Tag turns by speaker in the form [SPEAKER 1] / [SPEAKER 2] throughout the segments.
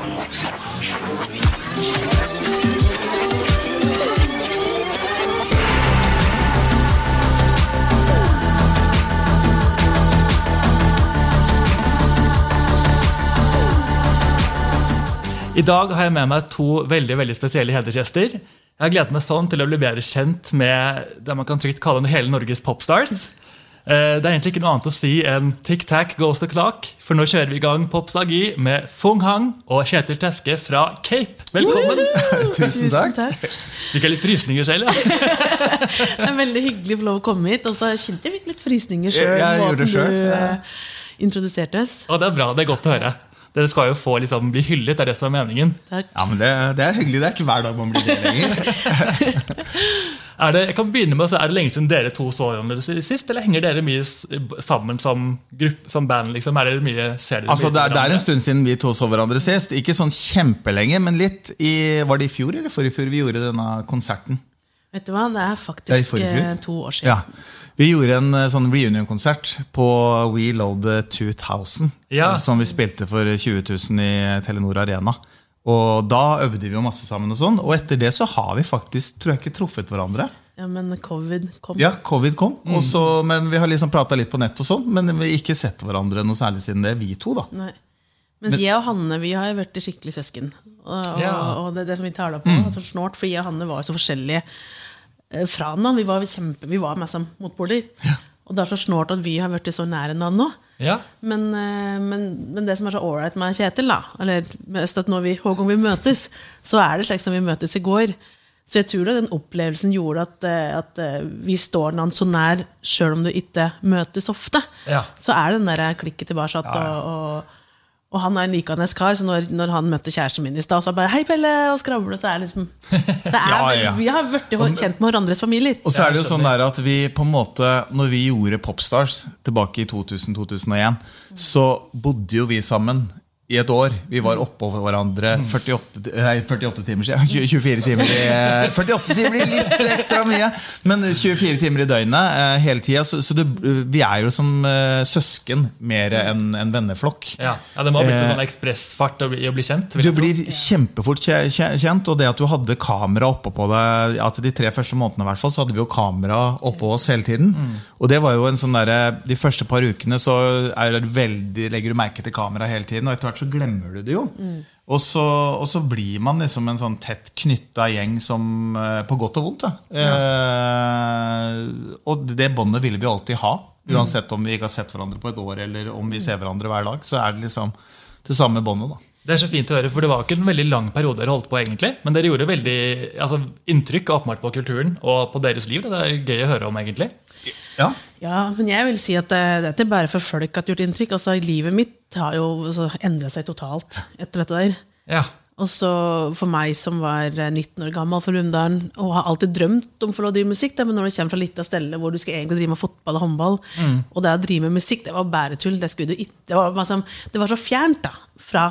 [SPEAKER 1] I dag har jeg med meg to veldig veldig spesielle hedersgjester. Jeg har gledet meg sånn til å bli bedre kjent med det man kan trygt kalle hele Norges popstars. Eh, Det er egentlig ikke noe annet å si enn tic tac goes the clock, for nå kjører vi i gang Popsagi med Fung Hang og Kjetil Teske fra Cape. Velkommen!
[SPEAKER 2] Tusen takk.
[SPEAKER 1] Fikk jeg litt frysninger selv, ja.
[SPEAKER 3] Det er veldig hyggelig å få lov å komme hit. Og så kjente jeg litt frysninger sjøl.
[SPEAKER 2] Jeg- jeg det selv,
[SPEAKER 3] du
[SPEAKER 2] ja.
[SPEAKER 3] eh, introduserte oss.
[SPEAKER 1] Og det er bra, det er godt å høre. Dere skal jo få liksom, bli hyllet, det er det som er meningen.
[SPEAKER 3] Takk.
[SPEAKER 2] Ja, men det, det er hyggelig. Det er ikke hver dag man blir det lenger.
[SPEAKER 1] Er det, jeg kan begynne med, å si, er det lenge siden dere to så hverandre sist, eller henger dere mye sammen som, gruppe, som band? liksom? Er det mye, ser dere
[SPEAKER 2] Altså,
[SPEAKER 1] mye
[SPEAKER 2] det, er, det er en stund siden vi to så hverandre sist. Ikke sånn kjempelenge, men litt. I, var det i fjor eller forrige fjor vi gjorde denne konserten?
[SPEAKER 3] Vet du hva, det er
[SPEAKER 2] Det er
[SPEAKER 3] faktisk
[SPEAKER 2] forrige fjor?
[SPEAKER 3] eh, to år siden.
[SPEAKER 2] Ja. Vi gjorde en eh, sånn reunion-konsert på We Load 2000.
[SPEAKER 1] Ja.
[SPEAKER 2] Som vi spilte for 20 000 i Telenor Arena. Og da øvde vi jo masse sammen. Og sånn Og etter det så har vi faktisk tror jeg ikke truffet hverandre.
[SPEAKER 3] Ja, men covid kom.
[SPEAKER 2] Ja, covid kom, og så- men vi har liksom prata litt på nett, og sånn Men vi har ikke sett hverandre noe særlig siden det, vi to. da
[SPEAKER 3] Nei. Mens jeg og Hanne vi har vært vært skikkelig søsken. Og,
[SPEAKER 1] Ja.
[SPEAKER 3] og det er det som vi taler på, på. Altså snort, for jeg og Hanne var så forskjellige eh, fra hverandre. Vi var, kjempe, vi var mest som motpoler. Og det er så snålt at vi har blitt så nære hverandre nå.
[SPEAKER 1] Ja.
[SPEAKER 3] Men, eh, men, men det som er så ålreit med Kjetil, da, eller med Øst, at når vi, hver gang vi møtes, så er det slik som vi møtes i går. Så jeg tror det, den opplevelsen gjorde at, eh, at eh, vi står hverandre så nær, sjøl om du ikke møtes ofte.
[SPEAKER 1] Ja.
[SPEAKER 3] Så er det den der klikket tilbake. At, og, og, og han er en likende kar, så når, når han møtte kjæresten min i stad, så bare 'Hei, Pelle!' og skravlet. Så er liksom det er,
[SPEAKER 2] Ja, ja.
[SPEAKER 3] Vi har blitt kjent med hverandres familier.
[SPEAKER 2] Og så er det jo sånn der at vi på en måte Når vi gjorde Popstars tilbake i 2000-2001, så bodde jo vi sammen i et år. Vi var oppå hverandre 48, nei, 48 timer siden. 24 timer i, 48 timer blir litt ekstra mye, men 24 timer i døgnet eh, hele tida. Så, så det, vi er jo som eh, søsken mer enn en venneflokk.
[SPEAKER 1] Ja. ja, Det må ha blitt en
[SPEAKER 2] Eh,
[SPEAKER 1] sånn ekspressfart å bli, å bli kjent.
[SPEAKER 2] Du blir kjempefort kje- kje- kjent, og det at du hadde kamera oppå på deg altså De tre første månedene i hvert fall, så hadde vi jo kamera oppå oss hele tiden. Og det var jo en sånn der, De første par ukene så er det veldig, legger du merke til kamera hele tiden, og etter hvert så glemmer du det jo. Og, så, og så blir man liksom en sånn tett knytta gjeng som eh, På godt og vondt. Da. Eh, og det båndet ville vi alltid ha. Uansett om vi ikke har sett hverandre på et år, eller om vi ser hverandre hver dag. Så er det liksom det samme båndet. da.
[SPEAKER 1] Det er så fint å høre, for det var ikke en veldig lang periode dere holdt på, egentlig. Men dere gjorde veldig altså, inntrykk åpenbart på kulturen og på deres liv. Det er gøy å høre om, egentlig.
[SPEAKER 2] Ja,
[SPEAKER 3] Ja, men jeg vil si at det, det er ikke bare for folk at det har gjort inntrykk. Altså, Livet mitt har jo altså, endra seg totalt etter dette der.
[SPEAKER 1] Ja.
[SPEAKER 3] Og så for meg som var 19 år gammel fra Brumunddal og har alltid drømt om å få lov å drive musikk, men når du kommer fra lite sted hvor du skal egentlig drive med fotball og håndball, og det å drive med musikk, det var bare tull. Det, skulle du ikke, det, var, liksom, det var så fjernt da, fra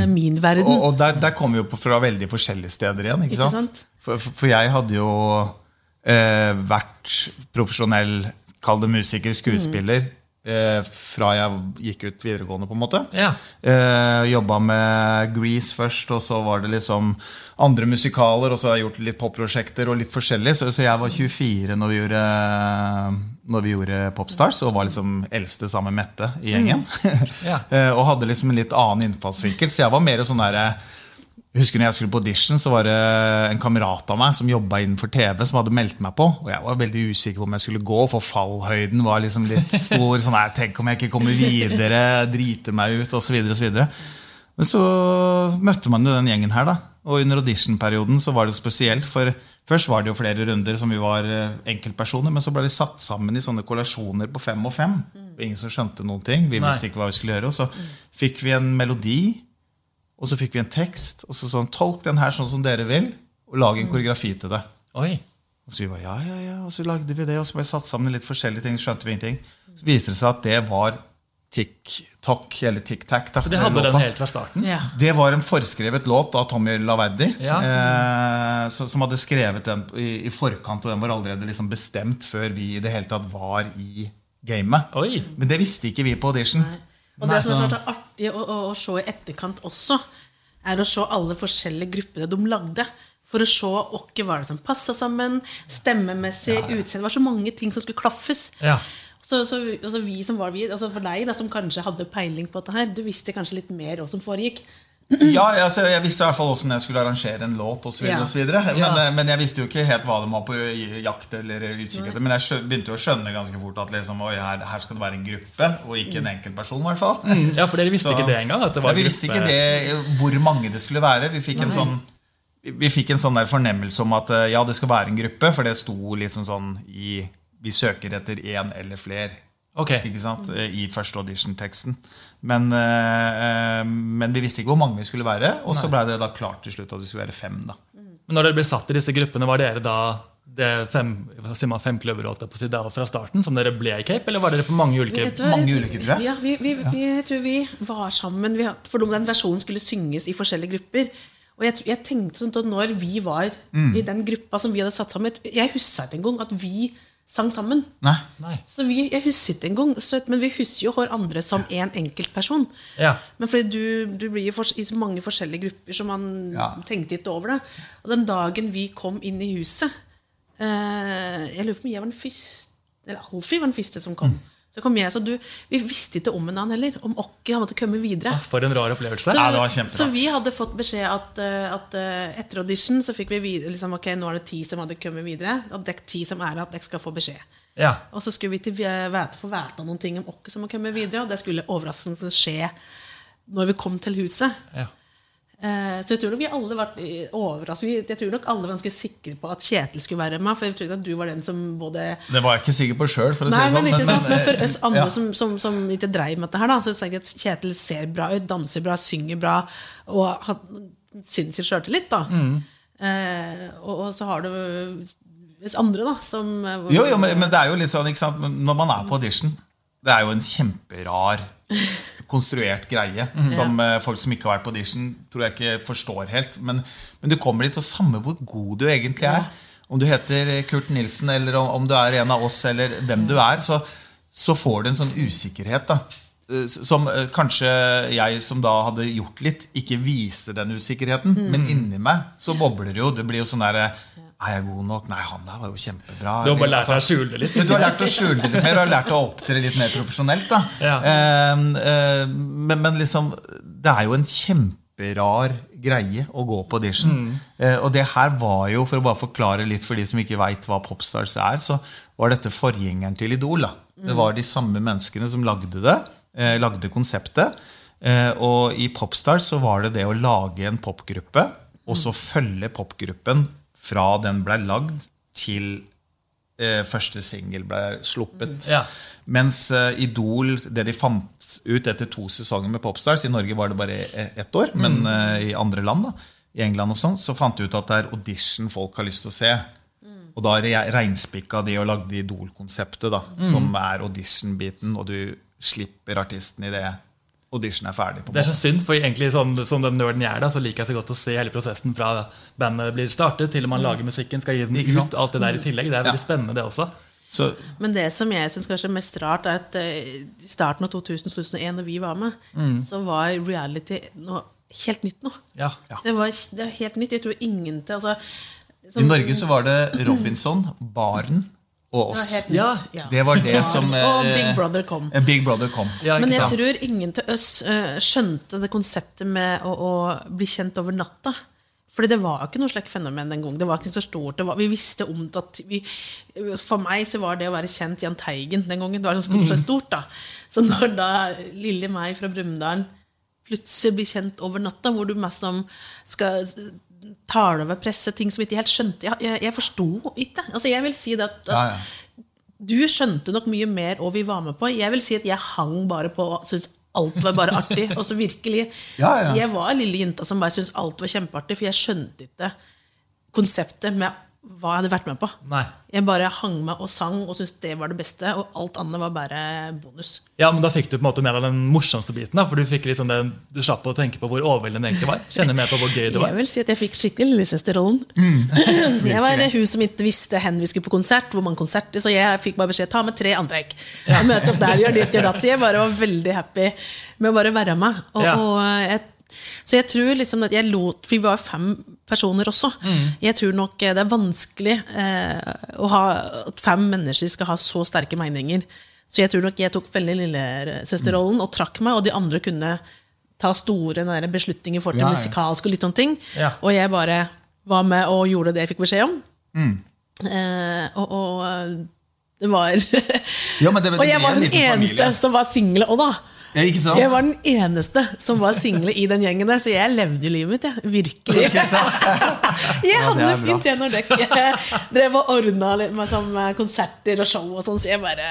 [SPEAKER 3] eh, min verden.
[SPEAKER 2] Og, og der, der kommer vi jo fra veldig forskjellige steder igjen. ikke
[SPEAKER 3] Ikke
[SPEAKER 2] sant?
[SPEAKER 3] sant?
[SPEAKER 2] For, for jeg hadde jo eh, vært profesjonell, kall det musiker, skuespiller, eh, fra jeg gikk ut videregående, på en måte.
[SPEAKER 1] Ja.
[SPEAKER 2] Eh, Jobba med Grease først, og så var det liksom andre musikaler, og så har jeg gjort litt popprosjekter og litt forskjellig. Så, så jeg var 24 når vi gjorde, når vi gjorde Popstars, og var liksom eldste sammen med Mette i gjengen.
[SPEAKER 1] Mm.
[SPEAKER 2] Yeah. og hadde liksom en litt annen innfallsvinkel. Så jeg var mer sånn derre husker når jeg skulle på audition, så var det en kamerat av meg som jobba innenfor TV, som hadde meldt meg på. Og jeg var veldig usikker på om jeg skulle gå, for fallhøyden var liksom litt stor. sånn her, Tenk om jeg ikke kommer videre, driter meg ut, osv. Men så møtte man jo den gjengen her, da. Og under auditionperioden så var det spesielt. For først var det jo flere runder som vi var eh, enkeltpersoner, men så ble vi satt sammen i sånne kollasjoner på fem og fem. Og ingen som skjønte noen ting. Vi
[SPEAKER 1] Nei.
[SPEAKER 2] visste ikke hva vi skulle gjøre. Og så fikk vi en melodi. Og så fikk vi en tekst, og så sånn, tolk den her sånn som dere vil, og lag en koreografi til det.
[SPEAKER 1] Oi.
[SPEAKER 2] Og så vi bare, ja, ja, ja, og så lagde vi det, og så ble vi satt sammen i litt forskjellige ting, skjønte vi ingenting. Så viser det seg at det var TikTok, eller TikTac.
[SPEAKER 1] Så de hadde den helt fra starten?
[SPEAKER 3] Ja.
[SPEAKER 2] Det var en forskrevet låt av Tommy Laverdi,
[SPEAKER 1] Ja.
[SPEAKER 2] eh, som, som hadde skrevet den i, i forkant, og den var allerede liksom bestemt før vi i det hele tatt var i gamet.
[SPEAKER 1] Oi.
[SPEAKER 2] Men det visste ikke vi på audition.
[SPEAKER 3] Og det som er så artig å, å, å se i etterkant også, er å se alle forskjellige gruppene de lagde. For å se hva var det som passa sammen, stemmemessig, utseende. Det var så mange ting som skulle klaffes.
[SPEAKER 1] Ja.
[SPEAKER 3] Så, så altså vi som var vi, altså For deg da, som kanskje hadde peiling på dette her, du visste kanskje litt mer hva som foregikk.
[SPEAKER 2] Ja, altså, Jeg visste i hvert fall hvordan jeg skulle arrangere en låt osv.
[SPEAKER 3] Ja.
[SPEAKER 2] Men,
[SPEAKER 1] Ja.
[SPEAKER 2] eh, men jeg visste jo ikke helt hva de var på jakt eller utkikk etter. Men jeg begynte jo å skjønne ganske fort at liksom, oi, her, her skal det være en gruppe, og ikke en enkeltperson. i hvert fall
[SPEAKER 1] Ja, for dere visste
[SPEAKER 2] Så-
[SPEAKER 1] ikke det engang? At det var
[SPEAKER 2] ja, vi visste ikke det, hvor mange det skulle være. Vi fikk en sånn vi fikk en sånn der fornemmelse om at eh, ja, det skal være en gruppe, for det sto liksom sånn i Vi søker etter én eller flere.
[SPEAKER 1] Okay.
[SPEAKER 2] Ikke sant? eh, I første audition-teksten. Men, eh, eh, men vi visste ikke hvor mange vi skulle være. Og så ble det da klart til slutt at vi skulle være fem. da
[SPEAKER 1] Men når dere ble satt i disse gruppene, var dere da det fem, man, fem klubber holdt på si, da fra starten, som dere ble i Cape, eller var dere på mange ulike
[SPEAKER 3] hva?
[SPEAKER 2] Mange ulike, tror jeg.
[SPEAKER 3] Ja, vi, vi, vi, jeg tror vi var sammen. Vi, for den versjonen skulle synges i forskjellige grupper. Og jeg, jeg tenkte sånn at når vi var
[SPEAKER 2] Mm.
[SPEAKER 3] i den gruppa som vi hadde satt sammen Jeg huska ikke engang at vi sang sammen.
[SPEAKER 2] Nei.
[SPEAKER 1] Nei.
[SPEAKER 3] Så vi, Jeg husker ikke engang, så, men vi husker jo hver andre som en enkeltperson.
[SPEAKER 1] Ja.
[SPEAKER 3] Men fordi du, du blir jo i så mange forskjellige grupper, så man
[SPEAKER 2] Ja.
[SPEAKER 3] tenkte ikke over det. Og den dagen vi kom inn i huset eh, Jeg lurer på om jeg var den første Eller Alfie var den første som kom. Så kom jeg, så du, Vi visste ikke om annen heller. Om Åkke måtte komme videre.
[SPEAKER 1] For en rar opplevelse.
[SPEAKER 3] Så,
[SPEAKER 2] Ja, det var kjemperart.
[SPEAKER 3] så vi hadde fått beskjed at, eh, at eh, etter audition så fikk vi videre, liksom, ok, nå er det ti som hadde kommet videre. Og er ti som er at dere skal få beskjed.
[SPEAKER 1] Ja.
[SPEAKER 3] Og så skulle vi til vete, få vite noen ting om Okki som har kommet videre, og det skulle overraskende skje når vi kom til huset.
[SPEAKER 1] Ja.
[SPEAKER 3] Eh, så jeg tror nok vi alle var overrasket. Jeg tror nok alle var ganske sikre på at Kjetil skulle være med. For jeg trodde at du var den som både
[SPEAKER 2] Det var jeg ikke sikker på sjøl, si
[SPEAKER 3] men,
[SPEAKER 2] sånn.
[SPEAKER 3] men, men, men for
[SPEAKER 2] eh,
[SPEAKER 3] oss andre
[SPEAKER 2] ja.
[SPEAKER 3] som, som, som ikke dreiv med dette her, da, så jeg at Kjetil ser bra ut, danser bra, synger bra og har sinnssyk sjøltillit.
[SPEAKER 2] Mm.
[SPEAKER 3] Eh, og, og så har du oss andre, da, som eh,
[SPEAKER 2] Jo, jo, men, det er jo litt sånn? Når man er på audition Det er jo en kjemperar konstruert greie som uh, folk som ikke har vært på audition, tror jeg ikke forstår helt. Men, men du kommer dit, og samme hvor god du egentlig er, om du heter Kurt Nilsen, eller om, du er en av oss, eller hvem du er, så, så får du en sånn usikkerhet. da Eh, som eh, kanskje jeg som da hadde gjort litt, ikke viste den usikkerheten. Men inni meg så bobler det jo. Det blir jo sånn derre Er jeg god nok? Nei, han der var jo kjempebra.
[SPEAKER 1] Du har bare lært deg å skjule det litt.
[SPEAKER 2] men du har lært å skjule det litt mer og lært å opptre litt mer profesjonelt. da
[SPEAKER 1] Ja.
[SPEAKER 2] Eh, eh, men, men liksom Det er jo en kjemperar greie å gå på audition. Eh, og det her var jo, for å bare forklare litt for de som ikke veit hva Popstars er, så var dette forgjengeren til Idol. da Det var de samme menneskene som lagde det, eh, lagde konseptet. Eh, og i Popstars så var det det å lage en popgruppe, og så følge popgruppen fra den ble lagd til eh, første singel ble sluppet.
[SPEAKER 1] Ja.
[SPEAKER 2] Mens eh, Idol, det de fant ut etter to sesonger med Popstars I Norge var det bare e- ett år, men eh, i andre land, da, i England og sånn, så fant de ut at det er audition folk har lyst til å se. Og da re- reinspikka de og lagde Idol-konseptet, da, som er audition-biten, og du slipper artisten i det audition er ferdig. på måten.
[SPEAKER 1] Det er så synd, for egentlig sånn, som den nerden jeg er, da, så liker jeg så godt å se hele prosessen fra bandet blir startet til man lager musikken, skal gi den
[SPEAKER 2] Ikke sant?
[SPEAKER 1] ut, alt det der i tillegg. Det er veldig
[SPEAKER 2] Ja.
[SPEAKER 1] spennende, det også.
[SPEAKER 2] Så
[SPEAKER 3] Men det som jeg syns kanskje er mest rart, er at eh, i starten av 2000-2001, da vi var med, så var reality noe helt nytt nå.
[SPEAKER 1] Ja.
[SPEAKER 3] Det, var, det var helt nytt. Jeg tror ingen til altså,
[SPEAKER 2] I Norge så var det Robinson, Baren og
[SPEAKER 3] det var
[SPEAKER 2] oss.
[SPEAKER 1] Ja.
[SPEAKER 3] Ja.
[SPEAKER 2] Det var det som
[SPEAKER 3] Og Big Brother kom.
[SPEAKER 2] Big Brother kom.
[SPEAKER 1] Ja,
[SPEAKER 3] Men jeg
[SPEAKER 1] sant?
[SPEAKER 3] tror ingen til oss eh, skjønte det konseptet med å, å bli kjent over natta. Fordi det var ikke noe slikt fenomen den gang. Det var ikke så stort. Det var, vi visste om det at vi, For meg så var det å være kjent Jahn Teigen den gangen det var så stort, så stort. da Så når da lille meg fra Brumunddal plutselig blir kjent over natta, hvor du mest om skal tale over presse, ting som ikke helt skjønte Jeg, jeg, jeg forsto ikke. Altså jeg vil si det at, at
[SPEAKER 2] Ja, ja.
[SPEAKER 3] du skjønte nok mye mer hva vi var med på. Jeg vil si at jeg hang bare på og syntes alt var bare artig. Og så virkelig
[SPEAKER 2] Ja.
[SPEAKER 3] Jeg var lille jenta som bare syntes alt var kjempeartig, for jeg skjønte ikke konseptet med hva jeg hadde vært med på.
[SPEAKER 1] Nei.
[SPEAKER 3] Jeg bare hang med og sang og syntes det var det beste, og alt annet var bare bonus.
[SPEAKER 1] Ja, men Da fikk du på en måte med deg den morsomste biten. da, for Du fikk liksom det, du slapp å tenke på hvor overveldende det egentlig var. Kjenne med på hvor gøy det
[SPEAKER 3] Jeg vil si at jeg fikk skikkelig lillesøsterrollen. jeg var hun som ikke visste hen vi skulle på konsert, hvor mange konserter, så jeg fikk bare beskjed ta med tre antrekk. Og møte opp der, gjør ditt, gjør datt. Så jeg bare var veldig happy med å bare være med. Og,
[SPEAKER 1] Ja.
[SPEAKER 3] og jeg, Så jeg tror liksom at jeg lot For vi var fem personer også. Jeg tror nok det er vanskelig eh, å ha, at fem mennesker skal ha så sterke meninger. Så jeg tror nok jeg tok veldig lillesøsterrollen og trakk meg, og de andre kunne ta store nære beslutninger For det til
[SPEAKER 2] Ja,
[SPEAKER 3] musikalsk og litt sånne ting.
[SPEAKER 1] Ja.
[SPEAKER 3] Og jeg bare var med og gjorde det jeg fikk beskjed om.
[SPEAKER 2] Mm.
[SPEAKER 3] Eh, og, og eh, det var
[SPEAKER 2] Ja, men det- det
[SPEAKER 3] Og jeg var den eneste
[SPEAKER 2] familie.
[SPEAKER 3] som var single òg, da. Jeg var den eneste som var single i den gjengen der, så jeg levde jo livet mitt, jeg. Virkelig. Jeg hadde
[SPEAKER 2] det
[SPEAKER 3] det fint, jeg, når dere drev og ordna med sånn, eh, konserter og show og sånn, så jeg bare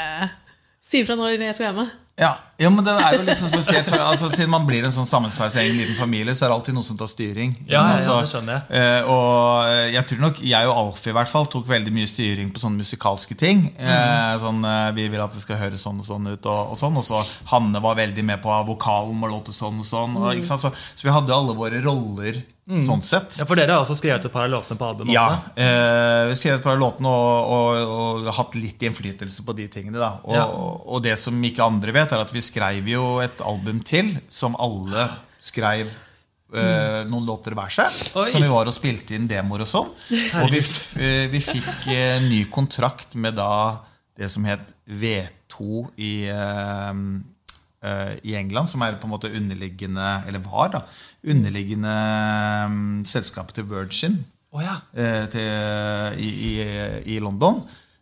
[SPEAKER 3] sier fra når jeg skal være med.
[SPEAKER 2] Ja, ja, men det er jo sånn spesielt for, altså, Siden man blir en sånn sammensveisa egen liten familie, så er det alltid noen som tar styring.
[SPEAKER 1] Ja,
[SPEAKER 2] sant?
[SPEAKER 1] ja, det skjønner jeg.
[SPEAKER 2] eh, og eh, jeg tror nok jeg og Alf i hvert fall tok veldig mye styring på sånne musikalske ting. Eh, sånn, eh, Vi vil at det skal høres sånn og sånn ut. Og, og sånn Og så Hanne var veldig med på vokalen må låte sånn og sånn. Og, ikke sant? Så, så vi hadde jo alle våre roller sånn sett.
[SPEAKER 1] Ja, For dere har også skrevet et par av låtene på albumet?
[SPEAKER 2] Ja. Eh, vi skrev et par av låtene og, og, og hatt litt innflytelse på de tingene. Da. Og,
[SPEAKER 1] Ja.
[SPEAKER 2] og det som ikke andre vet, er at vi skrev jo et album til som alle skrev eh, noen låter hver seg.
[SPEAKER 1] Oi.
[SPEAKER 2] Som vi var og spilte inn demoer og sånn. Og vi, eh, vi fikk eh, ny kontrakt med da det som het V2 i eh, i England, som er på en måte underliggende Eller var, da. Underliggende selskap selskapet til Virgin
[SPEAKER 1] oh, ja.
[SPEAKER 2] eh, til, i, i, i London.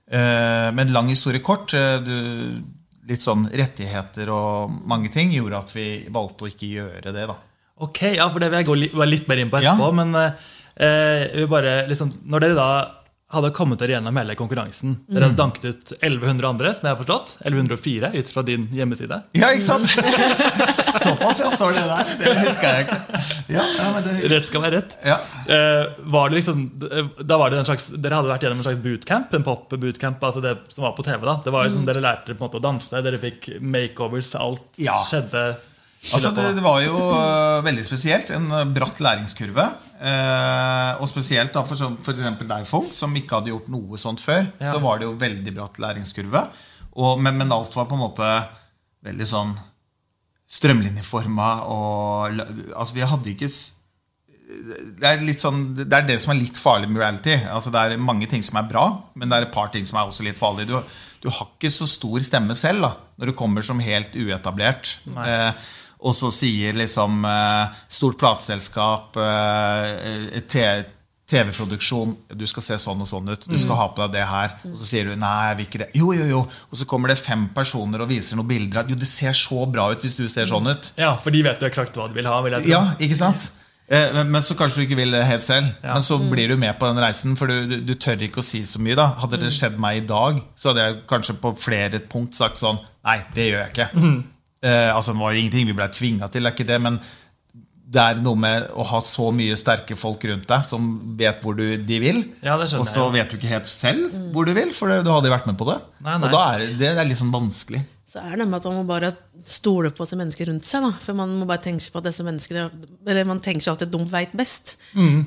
[SPEAKER 2] Eh, men lang historie kort. eh, Du, litt sånn rettigheter og mange ting gjorde at vi valgte å ikke gjøre det. da.
[SPEAKER 1] Ok, ja, for det vil jeg gå litt mer inn på
[SPEAKER 2] Ja.
[SPEAKER 1] etterpå. Men eh, bare, liksom, når dere da hadde kommet dere gjennom hele konkurransen Dere hadde danket ut 1100 andre, som jeg har forstått. 1104 ut fra din hjemmeside.
[SPEAKER 2] Ja, ikke sant? Såpass, ja. Står det der? Det husker jeg ikke. Ja, ja, men det,
[SPEAKER 1] Rett skal være rett.
[SPEAKER 2] ja.
[SPEAKER 1] Eh, var det liksom, da var det en slags, Dere hadde vært gjennom en slags bootcamp, en pop-bootcamp, altså det som var på TV. da. Det var jo som Dere lærte på en måte å danse, dere fikk makeovers, alt
[SPEAKER 2] Ja.
[SPEAKER 1] skjedde.
[SPEAKER 2] Altså, det, det var jo uh, veldig spesielt. En bratt læringskurve. Eh, og spesielt da for, for eksempel deg, Fong, som ikke hadde gjort noe sånt før.
[SPEAKER 1] Ja.
[SPEAKER 2] Så var det jo veldig bratt læringskurve. Og, men, men alt var på en måte veldig sånn strømlinjeforma. Og altså, vi hadde ikke det er, litt sånn, det er det som er litt farlig med reality. Altså, det er mange ting som er bra, men det er et par ting som er også litt farlig. Du, du har ikke så stor stemme selv da, når du kommer som helt uetablert. Eh, og så sier liksom eh, stort plateselskap, eh, TV-produksjon Du skal se sånn og sånn ut. Du skal ha på deg det her. Og så sier du nei, jeg vil ikke det. Jo, jo, jo. Og så kommer det fem personer og viser noen bilder. Jo, det ser så bra ut hvis du ser sånn ut.
[SPEAKER 1] Ja, For de vet jo eksakt hva de vil ha. vil.
[SPEAKER 2] Ja, ikke sant? Eh, Men, så kanskje du ikke vil det helt selv.
[SPEAKER 1] Ja.
[SPEAKER 2] Men så blir du med på den reisen, for du, du, du tør ikke å si så mye. da Hadde det skjedd meg i dag, så hadde jeg kanskje på flere punkt sagt sånn Nei, det gjør jeg ikke. Eh, altså Det var jo ingenting vi ble tvinga til, det er ikke det, men det er noe med å ha så mye sterke folk rundt deg som vet hvor du, de vil.
[SPEAKER 1] Ja, det
[SPEAKER 2] og så
[SPEAKER 1] jeg,
[SPEAKER 2] vet du ikke helt selv hvor du vil, for du hadde vært med på det.
[SPEAKER 1] Nei, nei.
[SPEAKER 2] Og da er det, det er litt sånn vanskelig.
[SPEAKER 3] Så er det med at man må bare stole på seg mennesker rundt seg. Da. For man må bare tenke på at disse menneskene Eller man tenker seg alltid at de vet best.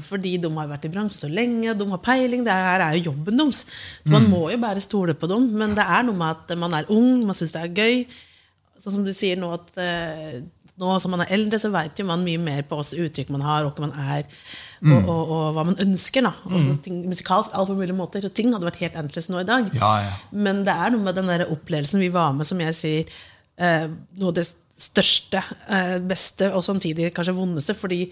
[SPEAKER 3] Fordi de har vært i bransjen så lenge, de har peiling. Det her er jo jobben deres. Så man må jo bare stole på dem. Men det er noe med at man er ung, man syns det er gøy. Sånn som du sier nå at eh, nå som man er eldre, så vet jo man mye mer på hvilke uttrykk man har, og hva man er, og, og, og hva man ønsker. da og ting, Musikalsk, alt på mulige måter. Og ting hadde vært helt annerledes nå i dag.
[SPEAKER 2] Ja, ja.
[SPEAKER 3] Men det er noe med den der opplevelsen vi var med, som jeg sier eh, noe av det største, eh, beste og samtidig kanskje vondeste. Fordi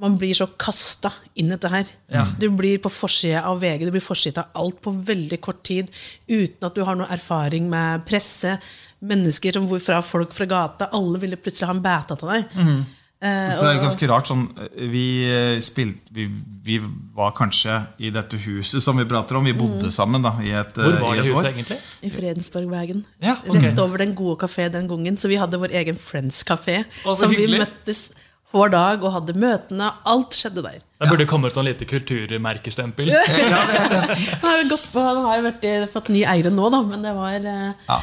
[SPEAKER 3] man blir så kasta inn i dette her.
[SPEAKER 1] Ja.
[SPEAKER 3] Du blir på forsida av VG, du blir forsida av alt på veldig kort tid. Uten at du har noe erfaring med presse. Mennesker som fra folk fra gata. Alle ville plutselig ha en bæta til deg. Eh,
[SPEAKER 2] Så det er ganske rart sånn Vi spilt, spilte vi, vi var kanskje i dette huset som vi prater om. Vi bodde sammen da i et,
[SPEAKER 1] Hvor
[SPEAKER 2] eh,
[SPEAKER 1] var
[SPEAKER 2] i
[SPEAKER 1] det
[SPEAKER 2] et
[SPEAKER 1] huset,
[SPEAKER 2] år.
[SPEAKER 1] egentlig?
[SPEAKER 3] I Fredensborgvegen.
[SPEAKER 1] Ja, okay.
[SPEAKER 3] Rett over den gode kafé den gangen. Så vi hadde vår egen Friends-kafé.
[SPEAKER 1] Som hyggelig.
[SPEAKER 3] Som vi møttes hver dag og hadde møtene. Alt skjedde der.
[SPEAKER 1] Det burde komme et sånn lite kulturmerkestempel.
[SPEAKER 2] Ja, det, det,
[SPEAKER 3] Han har jo gått på, han har jo vært, fått ny eier nå, da, men det var eh,
[SPEAKER 2] ja.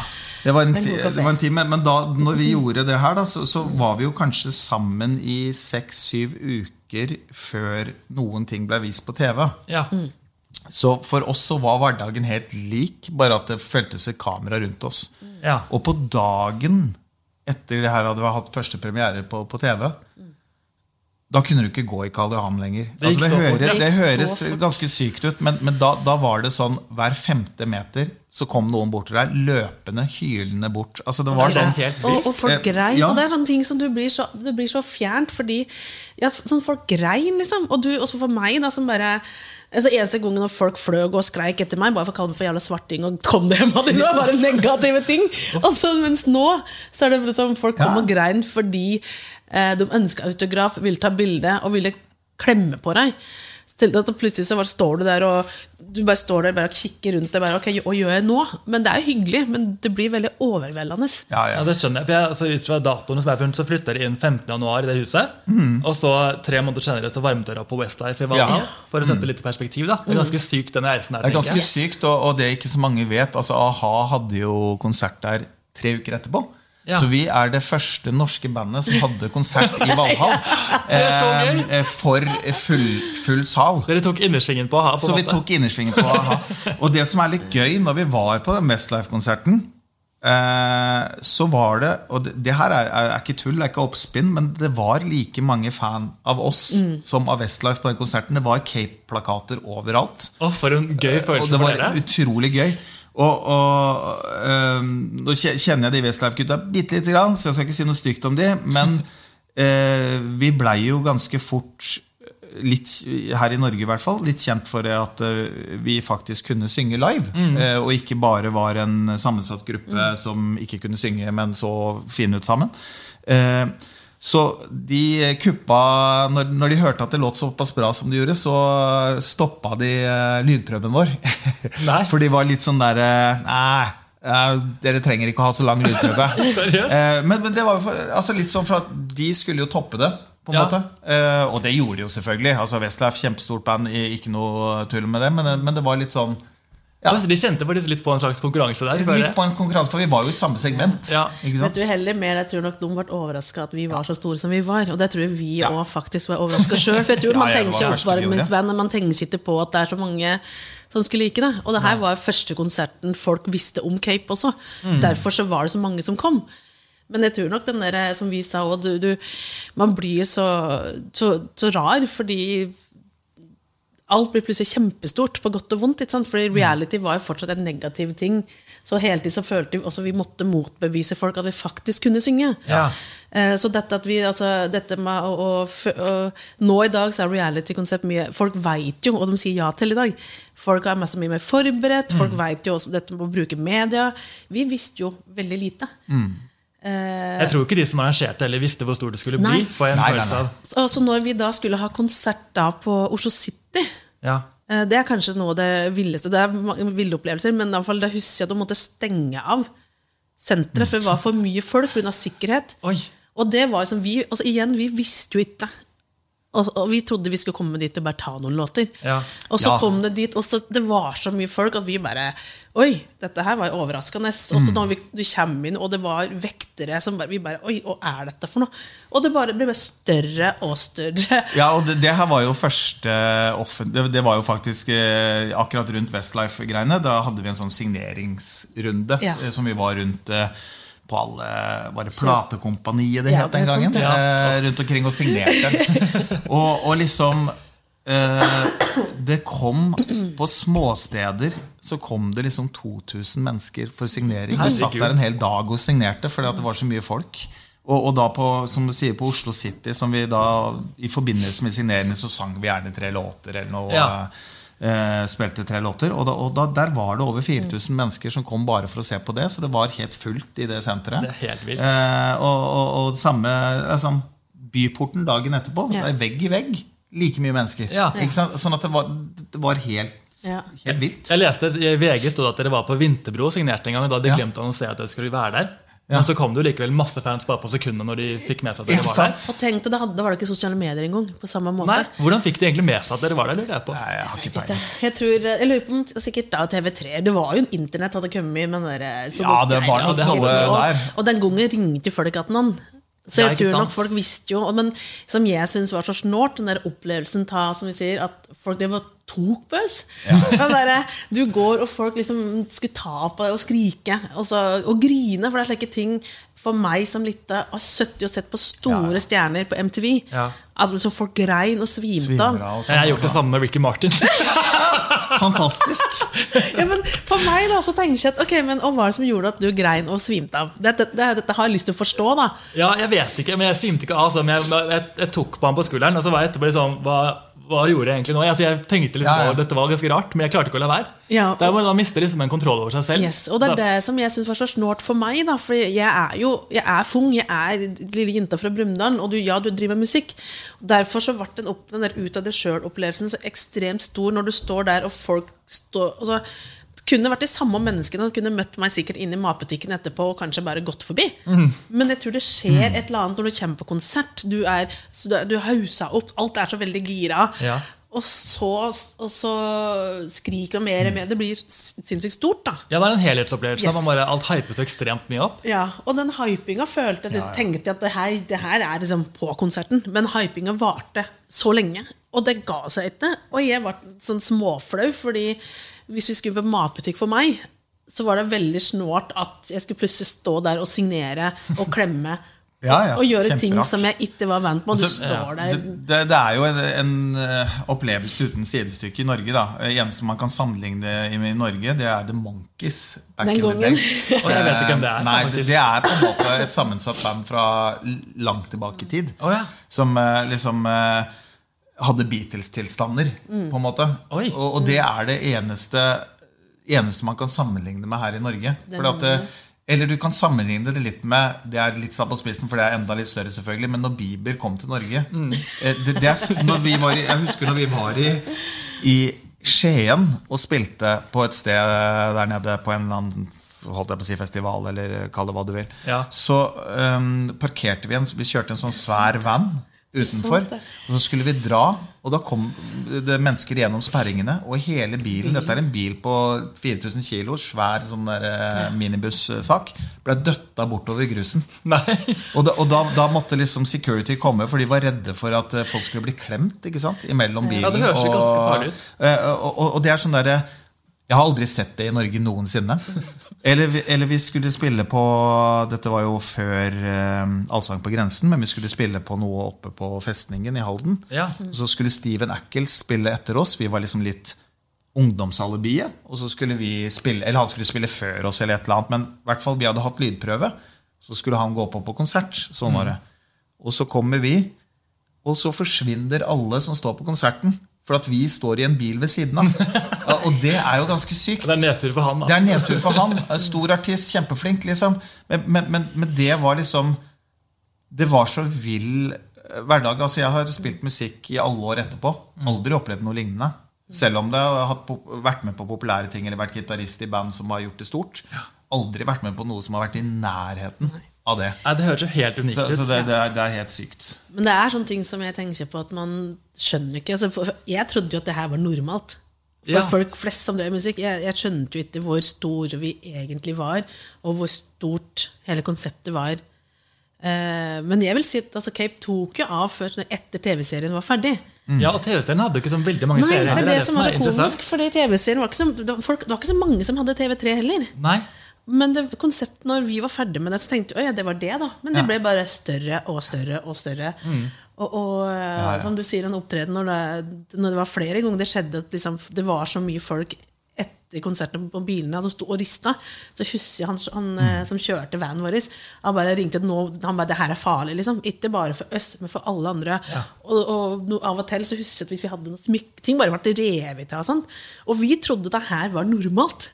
[SPEAKER 2] Det var en,
[SPEAKER 3] Det
[SPEAKER 2] var en time, men da når vi gjorde det her, da, så, så var vi jo kanskje sammen i seks-syv uker før noen ting ble vist på TV.
[SPEAKER 1] Ja.
[SPEAKER 2] Så for oss så var hverdagen helt lik, bare at det føltes et kamera rundt oss.
[SPEAKER 1] Ja.
[SPEAKER 2] Og på dagen etter det her hadde vi hatt første premiere på, på TV, da kunne du ikke gå i Karl Johan lenger.
[SPEAKER 1] Det
[SPEAKER 2] Altså, det, hører, det
[SPEAKER 3] Det
[SPEAKER 2] høres ganske sykt ut, men, men da, da var det sånn hver femte meter så kom noen bort til deg, løpende, hylende bort. Altså, det var sånn
[SPEAKER 3] Og, og folk
[SPEAKER 2] Eh,
[SPEAKER 3] grein.
[SPEAKER 2] ja.
[SPEAKER 3] Og det er sånne ting som du blir så, du blir så fjernt fordi ja, sånn Folk grein, liksom. Og du, også for meg, da, som bare altså Eneste gangen når folk fløg og skreik etter meg, bare for å kalle meg for jævla svarting, og kom det hjem av det, var bare negative ting. Altså, mens nå så er det liksom folk kom og grein fordi de ønska autograf, ville ta bilde og ville klemme på deg. Så at Plutselig så bare står du der og du bare står der bare og kikker rundt deg. Bare, ok, Hva gjør jeg nå? Men Det er jo hyggelig, men det blir veldig overveldende.
[SPEAKER 2] ja,
[SPEAKER 1] Ja,
[SPEAKER 2] ja.
[SPEAKER 1] det skjønner jeg. For jeg altså, ut fra datoene som jeg funnet, så flytter de inn 15. januar i det huset. Og så tre måneder senere så varmet dere opp på Westlife i Valhall.
[SPEAKER 2] Ja.
[SPEAKER 1] For å sette mm. litt perspektiv. da. Det er ganske sykt, den reisen der.
[SPEAKER 2] Det er ganske sykt, og, og det ikke så mange vet. Altså, A-ha hadde jo konsert der tre uker etterpå.
[SPEAKER 1] Ja.
[SPEAKER 2] Så vi er det første norske bandet som hadde konsert i Valhall.
[SPEAKER 1] er
[SPEAKER 2] eh, for full, full sal.
[SPEAKER 1] Dere tok innersvingen på a-ha.
[SPEAKER 2] Så
[SPEAKER 1] måte.
[SPEAKER 2] vi tok innersvingen på a-ha. Og det som er litt gøy, når vi var på den Westlife-konserten, eh, så var det Og det, det her er, er, er ikke tull, det er ikke oppspinn, men det var like mange fan av oss som av Westlife på den konserten. Det var Cape-plakater overalt.
[SPEAKER 1] Å, for en gøy
[SPEAKER 2] Og
[SPEAKER 1] følelse
[SPEAKER 2] det
[SPEAKER 1] for
[SPEAKER 2] var
[SPEAKER 1] dere.
[SPEAKER 2] utrolig gøy. Og, og um, Nå kjenner jeg de Westlife-gutta bitte lite grann, så jeg skal ikke si noe stygt om de, men uh, vi blei jo ganske fort litt, her i Norge i hvert fall, litt kjent for det at eh, vi faktisk kunne synge live. Mm. og ikke bare var en sammensatt gruppe som ikke kunne synge, men så fine ut sammen. Eh, så de kuppa når, når de hørte at det låt såpass bra som de gjorde, så stoppa de eh, lydprøven vår.
[SPEAKER 1] Nei.
[SPEAKER 2] For de var litt sånn derre Nei, eh, dere trenger ikke å ha så lang lydprøve. Eh, men, men det var altså litt sånn for at de skulle jo toppe det. På en
[SPEAKER 1] Ja.
[SPEAKER 2] måte. Eh, og det gjorde de jo selvfølgelig. Altså Westlife, kjempestort band, ikke noe tull med det. Men, men det var litt sånn ja,
[SPEAKER 1] Altså, de kjente faktisk litt på en slags konkurranse der.
[SPEAKER 2] Litt på en konkurranse, for vi var jo i samme segment.
[SPEAKER 1] Ja.
[SPEAKER 2] Ikke
[SPEAKER 3] Jeg tror heller mer, jeg tror nok de ble overraska at vi var så store som vi var. Og det tror jeg vi
[SPEAKER 2] Ja.
[SPEAKER 3] faktisk var overraska sjøl. For jeg tror
[SPEAKER 2] Ja,
[SPEAKER 3] man tenker ikke oppvarmingsband, man tenker ikke på at det er så mange som skulle like det. Og det her var første konserten folk visste om Cape også.
[SPEAKER 2] Mm.
[SPEAKER 3] Derfor så var det så mange som kom. Men jeg tror nok den der, som vi sa òg, du, du, man blir så, så, så rar fordi alt blir plutselig kjempestort, på godt og vondt. Ikke sant? Fordi reality var jo fortsatt en negativ ting. Så hele tiden så følte vi også vi måtte motbevise folk at vi faktisk kunne synge.
[SPEAKER 1] Ja.
[SPEAKER 3] Eh, Så dette, at vi, altså, dette med å, å, å Nå i dag så er reality-konsept mye Folk veit jo, og de sier ja til i dag. Folk er mye mer forberedt. Folk
[SPEAKER 1] Mm.
[SPEAKER 3] vet jo også dette med å bruke media. Vi visste jo veldig lite. Eh,
[SPEAKER 1] Jeg tror ikke de som arrangerte eller visste hvor stor det skulle bli.
[SPEAKER 3] Nei.
[SPEAKER 1] jeg en
[SPEAKER 2] Nei, nei,
[SPEAKER 1] følelse
[SPEAKER 2] nei.
[SPEAKER 1] av
[SPEAKER 3] så, så når vi da skulle ha konsert da på Oslo City
[SPEAKER 1] ja.
[SPEAKER 3] Eh, Det er kanskje noe av det villeste. Det er ville opplevelser, men i hvert fall da husker jeg at du måtte stenge av senteret, for det var for mye folk pga. sikkerhet.
[SPEAKER 1] Oi.
[SPEAKER 3] Og det var liksom, vi, altså igjen, vi visste jo ikke. Og, og vi trodde vi skulle komme dit og bare ta noen låter.
[SPEAKER 1] Ja.
[SPEAKER 3] Og så
[SPEAKER 2] Ja.
[SPEAKER 3] kom det dit, og så, det var så mye folk at vi bare Oi, dette her var overraskende. Og så da vi, du kommer inn, og det var vektere som bare, vi bare Oi, hva er dette for noe? Og det bare ble bare større og større.
[SPEAKER 2] Ja, og det, det her var jo første offentlig det, var jo faktisk eh, akkurat rundt Westlife-greiene. Da hadde vi en sånn signeringsrunde
[SPEAKER 3] Ja.
[SPEAKER 2] eh, som vi var rundt eh, på alle Var det Platekompaniet det
[SPEAKER 3] Ja,
[SPEAKER 2] het den gangen?
[SPEAKER 3] sant,
[SPEAKER 1] ja.
[SPEAKER 2] eh, rundt omkring og signerte. og, og liksom Det kom på småsteder Så kom det liksom 2000 mennesker for signering. Vi satt der en hel dag og signerte fordi at det var så mye folk. Og, og da på, som du sier, på Oslo City, som vi da i forbindelse med signeringen, så sang vi gjerne tre låter eller noe.
[SPEAKER 1] Ja.
[SPEAKER 2] Eh, spilte tre låter. Og, da, og da, der var det over 4000 mennesker som kom bare for å se på det. Så det var helt fullt i det senteret.
[SPEAKER 1] Det er helt vilt.
[SPEAKER 2] Eh, og, og, og det samme liksom, Byporten dagen etterpå.
[SPEAKER 3] Ja.
[SPEAKER 2] Det er vegg i vegg. Like mye mennesker.
[SPEAKER 1] Ja.
[SPEAKER 2] Ikke sant? Sånn at det var, det var helt,
[SPEAKER 3] Ja.
[SPEAKER 2] helt vilt.
[SPEAKER 1] Jeg leste I VG stod det at dere var på Vinterbro og signerte en gang. og Da hadde de
[SPEAKER 2] Ja.
[SPEAKER 1] glemt å annonsere at dere skulle være der.
[SPEAKER 2] Ja.
[SPEAKER 1] Men så kom det jo likevel masse fans bare på sekundene når de fikk med seg at dere var der.
[SPEAKER 3] Og tenk deg, da hadde- da var det ikke sosiale medier engang. På samme måte.
[SPEAKER 1] Nei, Hvordan fikk de egentlig med seg at dere var der? lurer jeg på.
[SPEAKER 2] Nei, jeg har ikke peiling.
[SPEAKER 3] jeg tror, jeg lurer på om sikkert da TV3 Det var jo en internett hadde kommet med den der,
[SPEAKER 2] Ja, det var noe der.
[SPEAKER 3] og den gangen ringte folk at noen. Så jeg tror nok folk visste jo Men som jeg syns var så snålt, den der opplevelsen ta, som vi sier, at folk drev og tok på oss. Ja. du går, og folk liksom skulle ta på deg og skrike og, så, og grine. For det er slike ting for meg som lite har sittet og sett på store
[SPEAKER 2] Ja.
[SPEAKER 3] stjerner på MTV.
[SPEAKER 1] Ja.
[SPEAKER 3] At liksom folk grein og svimte av.
[SPEAKER 1] Jeg har
[SPEAKER 2] sånn.
[SPEAKER 1] gjort det samme med Ricky Martin.
[SPEAKER 2] Fantastisk.
[SPEAKER 3] Ja, men for meg da, så tenker jeg at Ok, men og hva er det som gjorde at du grein og svimte av? Dette, dette, dette har jeg lyst til å forstå, da.
[SPEAKER 1] Ja, jeg vet ikke, men jeg svimte ikke av. Altså, men jeg, jeg, jeg tok på ham på skulderen, og så var jeg etterpå liksom Hva, hva gjorde jeg egentlig nå? Altså, jeg tenkte liksom,
[SPEAKER 2] Ja, ja.
[SPEAKER 1] Dette var ganske rart, men jeg klarte ikke å la være.
[SPEAKER 3] Ja,
[SPEAKER 1] Der må man miste liksom en kontroll over seg selv.
[SPEAKER 3] Yes, og det er
[SPEAKER 1] Da-
[SPEAKER 3] det som jeg syns var så snålt for meg. da For jeg er jo jeg er fung, jeg er lille jenta fra Brumunddal, og du, ja, du driver med musikk. Derfor så ble den, opp, den der ut av deg sjøl-opplevelsen så ekstremt stor når du står der og folk står altså, kunne vært de samme menneskene og kunne møtt meg sikkert inn i matbutikken etterpå og kanskje bare gått forbi.
[SPEAKER 1] Mm.
[SPEAKER 3] Men jeg tror det skjer et eller annet når du kommer på konsert. Du er, du er, hausa opp, alt er så veldig gira.
[SPEAKER 1] Ja.
[SPEAKER 3] Og så, og så skriker mer og mer. Det blir sinnssykt stort, da.
[SPEAKER 1] Ja, det er en helhetsopplevelse.
[SPEAKER 3] Yes.
[SPEAKER 1] Man bare, alt hypes ekstremt mye opp.
[SPEAKER 3] Ja, og den hypinga følte jeg tenkte jeg at det her, det her er liksom på konserten. Men hypinga varte så lenge, og det ga seg ikke. Og jeg ble sånn småflau, fordi hvis vi skulle på matbutikk for meg, så var det veldig snålt at jeg skulle plutselig stå der og signere og klemme.
[SPEAKER 2] Ja, ja,
[SPEAKER 3] og gjøre ting som jeg ikke var vant med. Og du
[SPEAKER 2] Altså,
[SPEAKER 3] står
[SPEAKER 2] Det,
[SPEAKER 3] der
[SPEAKER 2] det, det er jo en, en eh, opplevelse uten sidestykke i Norge. da Eh, Eneste man kan sammenligne det i, i Norge, det er The Monkeys. Back
[SPEAKER 3] Den
[SPEAKER 2] in the
[SPEAKER 3] gangen.
[SPEAKER 2] days.
[SPEAKER 1] Og jeg vet ikke hvem det er,
[SPEAKER 2] Nei, det, det er på en måte et sammensatt band fra langt tilbake i tid.
[SPEAKER 1] Oh, ja.
[SPEAKER 2] Som eh, liksom eh, hadde Beatles-tilstander,
[SPEAKER 3] Mm.
[SPEAKER 2] på en måte. Og, og det er det eneste, eneste man kan sammenligne med her i Norge.
[SPEAKER 3] Det
[SPEAKER 2] eh, eller du kan sammenligne det litt med Det er litt satt på spissen, for det er enda litt større, selvfølgelig. Men når Bieber kom til Norge mm. det, det er, når vi var i, Jeg husker når vi var i, i Skien og spilte på et sted der nede på en eller annen holdt jeg på å si festival, eller kall det hva du vil.
[SPEAKER 1] Ja.
[SPEAKER 2] Så um, parkerte vi en Vi kjørte en sånn svær van utenfor. Og så skulle vi dra, og da kom det mennesker gjennom sperringene. Og hele bilen, dette er en bil på 4000 kilo, svær sånn der eh, minibussak, ble døtta bortover grusen. Og, da, og da, da måtte liksom security komme, for de var redde for at eh, folk skulle bli klemt ikke sant? imellom bilen.
[SPEAKER 1] Ja, det høres jo ganske farlig ut.
[SPEAKER 2] eh, Og, og, og det er sånn derre Jeg har aldri sett det i Norge noensinne. Eller, eller vi skulle spille på Dette var jo før eh, Allsang på grensen, men vi skulle spille på noe oppe på festningen i Halden.
[SPEAKER 1] Ja.
[SPEAKER 2] Så skulle Steven Ackles spille etter oss. Vi var liksom litt ungdomsalibiet. Og så skulle vi spille Eller han skulle spille før oss, eller et eller annet. Men i hvert fall vi hadde hatt lydprøve. Så skulle han gå på på konsert. Sånn var det. Og så kommer vi, og så forsvinner alle som står på konserten. For at vi står i en bil ved siden av. Ja, Og det er jo ganske sykt.
[SPEAKER 1] Det er nedtur for han,
[SPEAKER 2] Det er nedtur for han. Stor artist, kjempeflink, liksom. Men, men, men, men det var liksom Det var så vill eh, hverdag. Altså, jeg har spilt musikk i alle år etterpå. Aldri opplevd noe lignende. Selv om det har vært med på populære ting eller vært gitarist i band som har gjort det stort. Aldri vært med på noe som har vært i nærheten av det.
[SPEAKER 1] Nei, det høres jo helt unikt
[SPEAKER 2] Så,
[SPEAKER 1] ut.
[SPEAKER 2] så det, det, er, det er helt sykt.
[SPEAKER 3] Men det er sånne ting som jeg tenker på at man skjønner ikke. Altså, for jeg trodde jo at det her var normalt. For
[SPEAKER 1] Ja.
[SPEAKER 3] folk flest som drev musikk. Jeg, jeg skjønte jo ikke hvor store vi egentlig var, og hvor stort hele konseptet var. Eh, men jeg vil si at altså, Cape tok jo av før, etter TV-serien var ferdig.
[SPEAKER 1] Ja, og TV-serien hadde jo ikke så veldig mange
[SPEAKER 3] Nei,
[SPEAKER 1] serier.
[SPEAKER 3] det er det som var så komisk, fordi TV-serien var det det var ikke så mange som hadde TV3 heller.
[SPEAKER 1] Nei.
[SPEAKER 3] Men det konseptet, når vi var ferdig med det, så tenkte vi at ja, det var det. da Men det ble bare større og større og større. Og, og ja, som du sier, en opptreden når det, når det var flere ganger det skjedde at liksom, det var så mye folk etter konserten på bilene som sto og rista, så husker jeg han, han mm. som kjørte vanen vår, han bare ringte nå, han bare, det her er farlig. liksom Ikke bare for oss, men for alle andre. Og, og no, av og til så husker jeg at hvis vi hadde noe smykke, ting bare ble revet av. og sånt. Og vi trodde det her var normalt.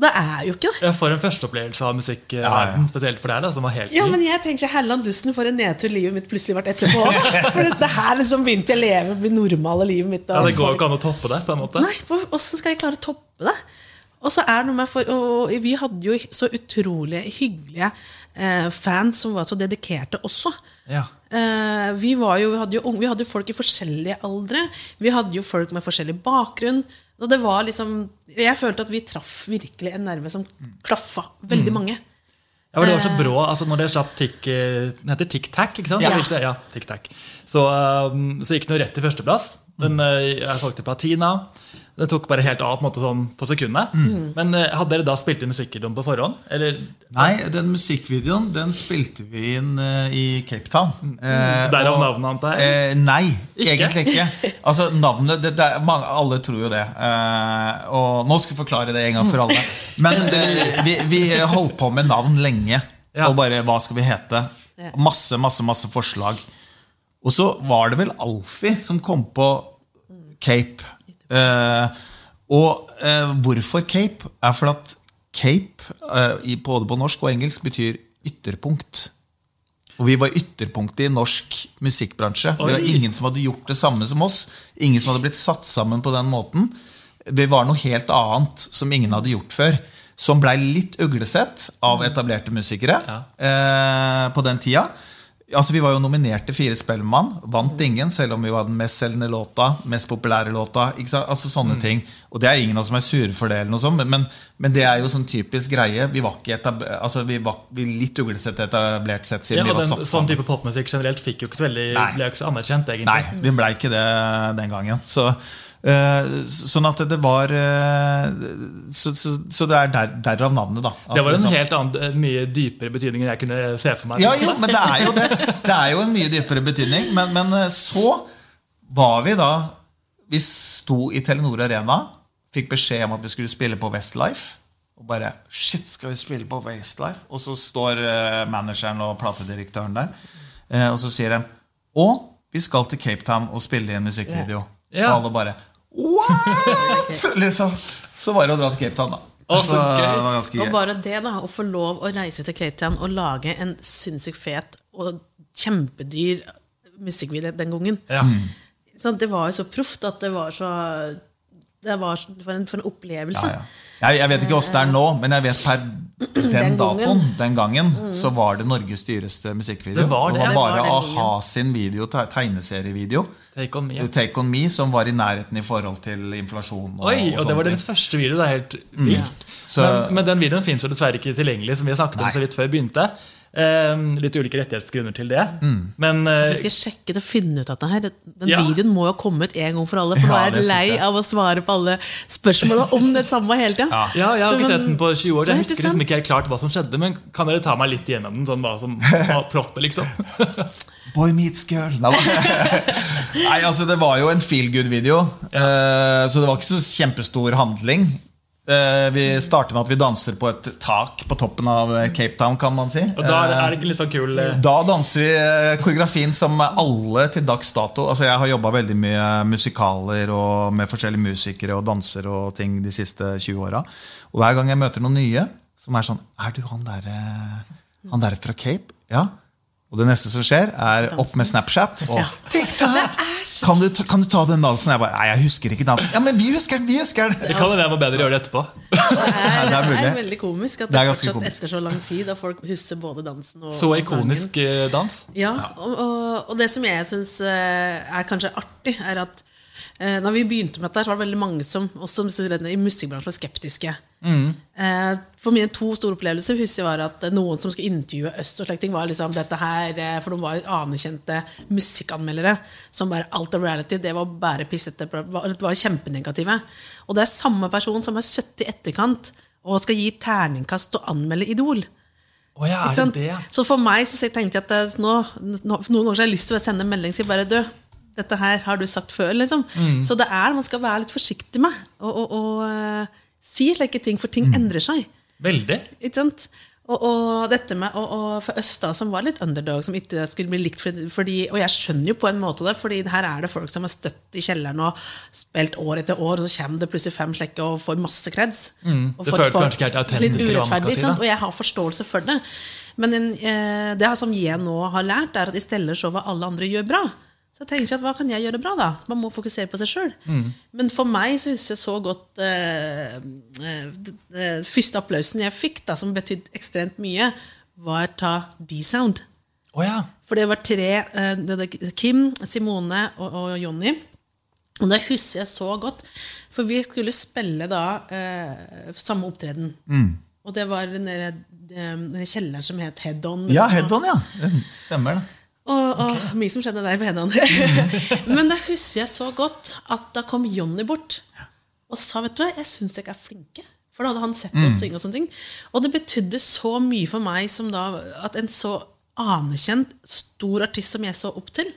[SPEAKER 3] Det er jo ikke det.
[SPEAKER 1] Ja, For en førsteopplevelse av musikkverden, spesielt for deg, da, som var helt
[SPEAKER 3] Ja, men jeg tenker Helland Dussen for en nedtur livet mitt plutselig ble etterpå. For det her liksom begynte jeg å leve, med normale livet mitt.
[SPEAKER 1] Ja, Det går jo ikke an å toppe det. på en måte.
[SPEAKER 3] Nei, Åssen skal jeg klare å toppe det? Og så er det noe med for, og Vi hadde jo så utrolig hyggelige eh, fans som var så dedikerte også.
[SPEAKER 1] Ja.
[SPEAKER 3] Eh, vi, var jo, vi, hadde jo, unge- vi hadde jo folk i forskjellige aldre. Vi hadde jo folk med forskjellig bakgrunn. Så det var liksom, jeg følte at vi traff virkelig en nerve som klaffa veldig mange.
[SPEAKER 1] Ja, for det var så brå, altså Når det slapp tic, eh, Den heter Tic Tac, ikke sant?
[SPEAKER 2] Ja.
[SPEAKER 1] Så, ja, tic -tac. Så, um, så gikk den jo rett til førsteplass. Den, eh, jeg solgte platina. Det tok bare helt av på, en måte sånn på sekundet. Men eh, hadde dere da spilt inn musikkvideoen på forhånd? Eller
[SPEAKER 2] Nei, den musikkvideoen den spilte vi inn uh, i Cape Town. Eh,
[SPEAKER 1] Derav
[SPEAKER 2] og-
[SPEAKER 1] navnet, antar jeg?
[SPEAKER 2] Eh, nei,
[SPEAKER 1] Ikke?
[SPEAKER 2] egentlig ikke. Altså, navnet, det, det mange, Alle tror jo det. Eh, og Nå skal jeg forklare det en gang for alle. Men det, vi, vi holdt på med navn lenge.
[SPEAKER 1] Ja.
[SPEAKER 2] Og bare hva skal vi hete? Masse, masse, masse forslag. Og så var det vel Alfie som kom på Cape. Eh, og eh, hvorfor Cape? Er for at Cape, eh, i, både på norsk og engelsk, betyr ytterpunkt. Og vi var ytterpunktet i norsk musikkbransje. Det var ingen som hadde gjort det samme som oss. Ingen som hadde blitt satt sammen på den måten. Det var noe helt annet som ingen hadde gjort før. Som blei litt uglesett av etablerte musikere
[SPEAKER 1] Ja.
[SPEAKER 2] eh, på den tida. Altså, Vi var jo nominert til Fire Spellemann. Vant ingen, selv om vi var den mest selgende låta. Mest populære låta. Ikke sant? Altså sånne ting. Og det er ingen av oss som er sure for det, eller noe sånt, men, men det er jo sånn typisk greie. Vi var ikke etabler, altså, vi var vi litt uglesett etablert sett siden
[SPEAKER 1] ja,
[SPEAKER 2] vi var
[SPEAKER 1] den,
[SPEAKER 2] satt
[SPEAKER 1] Sånn type popmusikk generelt fikk jo ikke så veldig,
[SPEAKER 2] Nei.
[SPEAKER 1] ble jo ikke så anerkjent, egentlig.
[SPEAKER 2] Nei, den blei ikke det den gangen. Så, sånn at det var eh, Så, så, så det er der, derav navnet, da. At
[SPEAKER 1] Det var en
[SPEAKER 2] liksom-
[SPEAKER 1] helt annen, eh, mye dypere betydning enn jeg kunne se for meg.
[SPEAKER 2] Ja, jo, men det er jo det. Det er jo en mye dypere betydning. Men, men eh, så var vi da Vi sto i Telenor Arena, fikk beskjed om at vi skulle spille på Westlife. Og bare Shit, skal vi spille på Westlife? Og så står eh, manageren og platedirektøren der, eh, og så sier de Å, vi skal til Cape Town og spille i en musikkvideo.
[SPEAKER 1] Ja.
[SPEAKER 2] Og alle bare What?! liksom. Så var det å dra til Cape Town, da.
[SPEAKER 1] Å, så gøy.
[SPEAKER 2] det
[SPEAKER 3] Og bare det, da, å få lov å reise til Cape Town og lage en sinnssykt fet og kjempedyr musikkvideo den gangen.
[SPEAKER 1] Ja.
[SPEAKER 2] Mm.
[SPEAKER 3] Det var jo så proft at det var så Det var for, en, for en opplevelse.
[SPEAKER 2] Ja, ja. Jeg, jeg vet ikke åssen det er nå, men jeg vet per den,
[SPEAKER 3] Den
[SPEAKER 2] datoen, den gangen, så var det Norges dyreste musikkvideo.
[SPEAKER 1] Det var det.
[SPEAKER 3] Det var
[SPEAKER 2] bare
[SPEAKER 3] var
[SPEAKER 2] a-ha sin video, tegneserievideo.
[SPEAKER 1] Take on me. ja.
[SPEAKER 2] Take On Me, som var i nærheten i forhold til inflasjon. Og,
[SPEAKER 1] Oi,
[SPEAKER 2] og
[SPEAKER 1] og det var deres første video. Det er helt vilt.
[SPEAKER 2] Så-
[SPEAKER 1] Men, men den videoen fins dessverre ikke tilgjengelig, som vi har snakket om
[SPEAKER 2] Nei.
[SPEAKER 1] så vidt før vi begynte. Eh, litt ulike rettighetsgrunner til det.
[SPEAKER 2] Mm.
[SPEAKER 1] Men eh,
[SPEAKER 3] Vi skal sjekke det og finne ut at det her, den
[SPEAKER 1] Ja.
[SPEAKER 3] videoen må jo ha kommet en gang for alle. For
[SPEAKER 2] Ja,
[SPEAKER 3] er jeg lei
[SPEAKER 2] jeg.
[SPEAKER 3] av å svare på alle spørsmåla om det samme hele tida.
[SPEAKER 2] Ja.
[SPEAKER 1] ja, jeg har
[SPEAKER 3] Så,
[SPEAKER 1] ikke
[SPEAKER 3] men-
[SPEAKER 1] sett den på 20 år. Jeg husker liksom ikke helt klart hva som skjedde, men kan dere ta meg litt gjennom den? Sånn hva som var plottet, liksom?
[SPEAKER 2] Boy meets girl. Nei, Nei, altså Det var jo en feel good-video, uh, så det var ikke så kjempestor handling. Eh, vi starter med at vi danser på et tak på toppen av Cape Town, kan man si.
[SPEAKER 1] Og da er det, er ikke litt sånn kul eh,
[SPEAKER 2] Da danser vi eh, koreografien som alle til dags dato. Altså Jeg har jobba veldig mye musikaler og med forskjellige musikere og dansere og ting de siste 20 åra. Og hver gang jeg møter noen nye som er sånn Er du han derre han der fra Cape? Ja. Og det neste som skjer, er opp med Snapchat og TikTok! Kan du, ta, kan du ta den dansen? Jeg bare, Nei, jeg husker ikke dansen. Ja, men vi husker den! Vi husker den!
[SPEAKER 1] Det kan hende jeg må bedre gjøre det etterpå.
[SPEAKER 3] Det er,
[SPEAKER 2] det er mulig.
[SPEAKER 3] veldig komisk at
[SPEAKER 2] Det
[SPEAKER 3] det, fortsatt
[SPEAKER 2] komisk.
[SPEAKER 3] esker så lang tid, og folk husker både dansen og
[SPEAKER 1] Så ikonisk eh, dans.
[SPEAKER 3] Ja, og, og, og det som jeg syns er kanskje artig, er at eh, når vi begynte med dette, så var det veldig mange som også i musikkbransjen var skeptiske. Eh, for mine to store opplevelser husker jeg var at noen som skulle intervjue Øst, og slike ting, var liksom dette her, eh, for de var anerkjente musikkanmeldere. Som bare alt av reality, det var bare pissete, var, var kjempenegative. Og det er samme person som er 70 i etterkant og skal gi terningkast og anmelde Idol.
[SPEAKER 1] Oh ja, er det det?
[SPEAKER 3] Så for meg så tenkte jeg at nå, noen ganger har jeg lyst til å sende en melding og si bare du, dette her har du sagt før. liksom.
[SPEAKER 1] Mm.
[SPEAKER 3] Så det er man skal være litt forsiktig med å eh, si slike ting, for ting
[SPEAKER 1] Mm.
[SPEAKER 3] endrer seg.
[SPEAKER 1] Veldig.
[SPEAKER 3] Ikke sant? Og, og dette med og, og for da, som var litt underdog, som ikke skulle bli likt for- fordi, Og jeg skjønner jo på en måte det, fordi her er det folk som har støtt i kjelleren og spilt år etter år, og så kommer det plutselig fem slekker og får masse kreds.
[SPEAKER 1] Mm. Det føles kanskje ikke helt autentisk,
[SPEAKER 3] Litt urettferdig,
[SPEAKER 1] si,
[SPEAKER 3] og jeg har forståelse for det. Men en, eh, det som jeg nå har lært, er at i stedet så hva alle andre gjør bra. Så jeg tenker at hva kan jeg gjøre bra, da? Man må fokusere på seg sjøl.
[SPEAKER 1] Mm.
[SPEAKER 3] Men for meg så husker jeg så godt eh, eh, eh, Første applausen jeg fikk, da, som betydde ekstremt mye, var ta D-Sound.
[SPEAKER 1] Oh, ja.
[SPEAKER 3] For det var tre eh, det, det, Kim, Simone og, og Jonny. Og det husker jeg så godt. For vi skulle spille da eh, samme opptreden. Og det var nede den kjelleren som het Head On.
[SPEAKER 2] Ja, Head On, ja. Det Stemmer det.
[SPEAKER 3] Og, og mye som skjedde der på Head Men da husker jeg så godt at da kom Jonny bort og sa vet du hva, jeg syns dere er flinke. For da hadde han sett oss synge. Og sånne ting Og det betydde så mye for meg som da, at en så anerkjent, stor artist som jeg så opp til,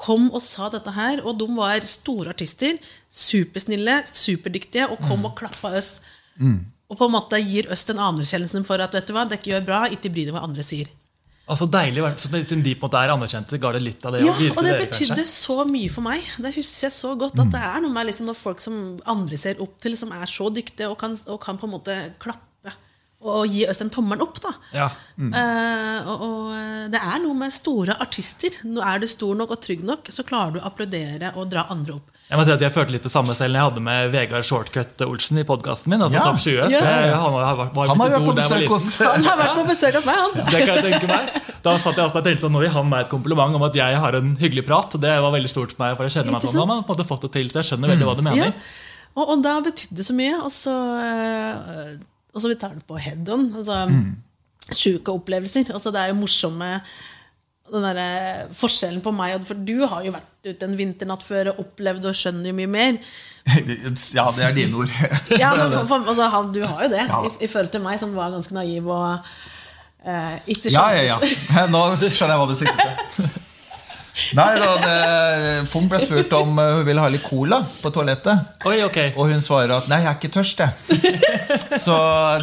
[SPEAKER 3] kom og sa dette her. Og de var store artister, supersnille, superdyktige, og kom og klappa oss. Og på en måte gir oss den anerkjennelsen for at vet du hva, dere gjør bra, ikke bry deg hva andre sier.
[SPEAKER 1] Altså deilig, Siden de på en måte er anerkjente, ga det litt av det
[SPEAKER 3] Ja,
[SPEAKER 1] virke
[SPEAKER 3] og det
[SPEAKER 1] dere,
[SPEAKER 3] betydde
[SPEAKER 1] kanskje?
[SPEAKER 3] så mye for meg. Det husker jeg så godt. At det er noe med liksom når folk som andre ser opp til, som er så dyktige og kan, og kan på en måte klappe og gi oss en tommelen opp. da.
[SPEAKER 1] Ja.
[SPEAKER 3] Eh, og, og eh, det er noe med store artister. Nå er du stor nok og trygg nok, så klarer du å applaudere og dra andre opp.
[SPEAKER 1] Jeg må si at jeg følte litt det samme selv når jeg hadde med Vegard Shortcut Olsen i podkasten min. altså
[SPEAKER 2] Ja.
[SPEAKER 1] Topp 20.
[SPEAKER 3] Ja.
[SPEAKER 1] Han, har, var, var
[SPEAKER 2] Han har vært på
[SPEAKER 1] var
[SPEAKER 2] besøk hos.
[SPEAKER 3] Han har vært på besøk hos meg, han.
[SPEAKER 1] Det kan jeg tenke meg. Da satt jeg altså og tenkte sånn, Nå gir han meg et kompliment om at jeg har en hyggelig prat. Det var veldig stort for meg. for jeg kjenner meg sånn, Han måte fått det til, så jeg skjønner veldig hva du mener.
[SPEAKER 3] Ja. Og, og da betydde det så mye. Og så, eh, og så vi tar det på head on. Altså, Sjuke opplevelser. Altså, det er jo morsomme den der, eh, forskjellen på meg For du har jo vært ute en vinternatt før og opplevd og skjønner jo mye mer.
[SPEAKER 2] Ja, det er dine ord.
[SPEAKER 3] Ja, men for, for, altså, han, Du har jo det,
[SPEAKER 2] Ja.
[SPEAKER 3] i, i forhold til meg, som var ganske naiv og eh, ikke
[SPEAKER 2] Ja, ja, ja. Nå skjønner jeg hva du sikter til. Nei, da, det, Fung ble spurt om eh, hun ville ha litt cola på toalettet.
[SPEAKER 1] Oi, okay.
[SPEAKER 2] Og hun svarer at 'nei, jeg er ikke tørst', jeg. Så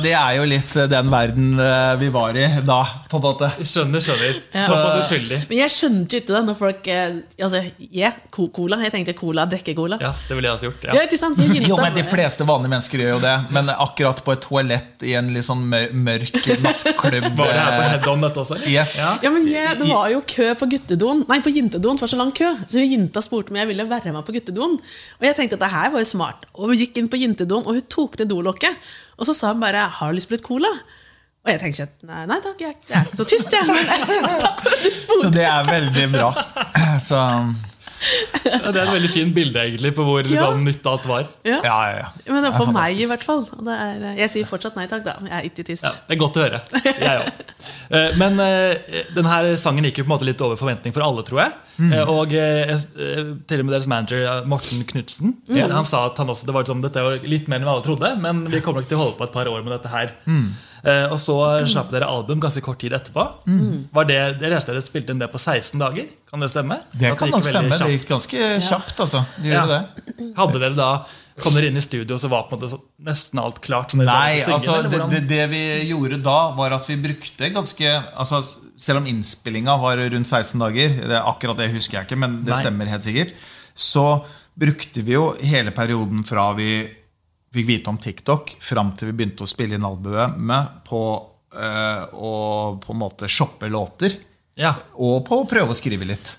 [SPEAKER 2] det er jo litt eh, den verden eh, vi var i da, på en måte.
[SPEAKER 1] Skjønner, skjønner. Såpass uskyldig.
[SPEAKER 3] Men jeg skjønte jo ikke det når folk Altså, yeah, cola. Jeg tenkte cola, drikke cola.
[SPEAKER 1] Ja, det ville jeg også gjort.
[SPEAKER 3] Ja,
[SPEAKER 1] Ja.
[SPEAKER 3] sant? Så
[SPEAKER 2] Jo, men De fleste vanlige mennesker gjør jo det. Men akkurat på et toalett i en litt sånn mørk nattklubb
[SPEAKER 1] Var det her på head on, dette også?
[SPEAKER 2] Yes.
[SPEAKER 1] Ja.
[SPEAKER 3] Ja, men jeg, Det var jo kø på guttedoen Nei, på jentedoen. Det var så lang kø. Så jenta spurte om jeg ville være med på guttedoen. Og jeg tenkte at det her var jo smart. Og hun gikk inn på jentedoen, og hun tok ned dolokket. Og så sa hun bare 'Har du lyst på litt cola?' Og jeg tenkte at nei, nei takk, jeg, er ikke så tyst, jeg. Men takk for at du spurte.
[SPEAKER 2] Så det er veldig bra. Så
[SPEAKER 1] Ja, det er et veldig fint bilde egentlig på hvor
[SPEAKER 3] Ja.
[SPEAKER 1] sånn nytt alt var.
[SPEAKER 3] Ja.
[SPEAKER 2] ja, ja, ja.
[SPEAKER 3] Men det er
[SPEAKER 2] Det er
[SPEAKER 3] for meg, i hvert fall. Det er, jeg sier fortsatt nei takk, da. Jeg er ikke tyst.
[SPEAKER 1] Ja, det er godt å høre. Jeg òg. Men eh, denne sangen gikk jo på en måte litt over forventning for alle, tror jeg. Mm. Og eh, eh, til og med deres manager eh, Morten Knutsen Han sa at han også, det var liksom, dette var litt mer enn vi alle trodde, men vi kommer nok til å holde på et par år med dette her. Mm. Og så slapp dere album ganske kort tid etterpå. Var det, leste dere spilte inn det på 16 dager. Kan det stemme?
[SPEAKER 2] Det kan nok stemme. Det gikk ganske kjapt, altså. De
[SPEAKER 1] Ja.
[SPEAKER 2] det.
[SPEAKER 1] Hadde dere da Kom dere inn i studio, og så var på en måte så, nesten alt klart? som
[SPEAKER 2] Nei,
[SPEAKER 1] synge,
[SPEAKER 2] altså det, det, det vi gjorde da, var at vi brukte ganske altså, Selv om innspillinga var rundt 16 dager, det akkurat det husker jeg ikke, men det
[SPEAKER 1] Nei.
[SPEAKER 2] stemmer helt sikkert, så brukte vi jo hele perioden fra vi fikk vite om TikTok, fram til vi begynte å spille inn albumet, på øh, å på en måte shoppe låter.
[SPEAKER 1] Ja.
[SPEAKER 2] Og på å prøve å skrive litt.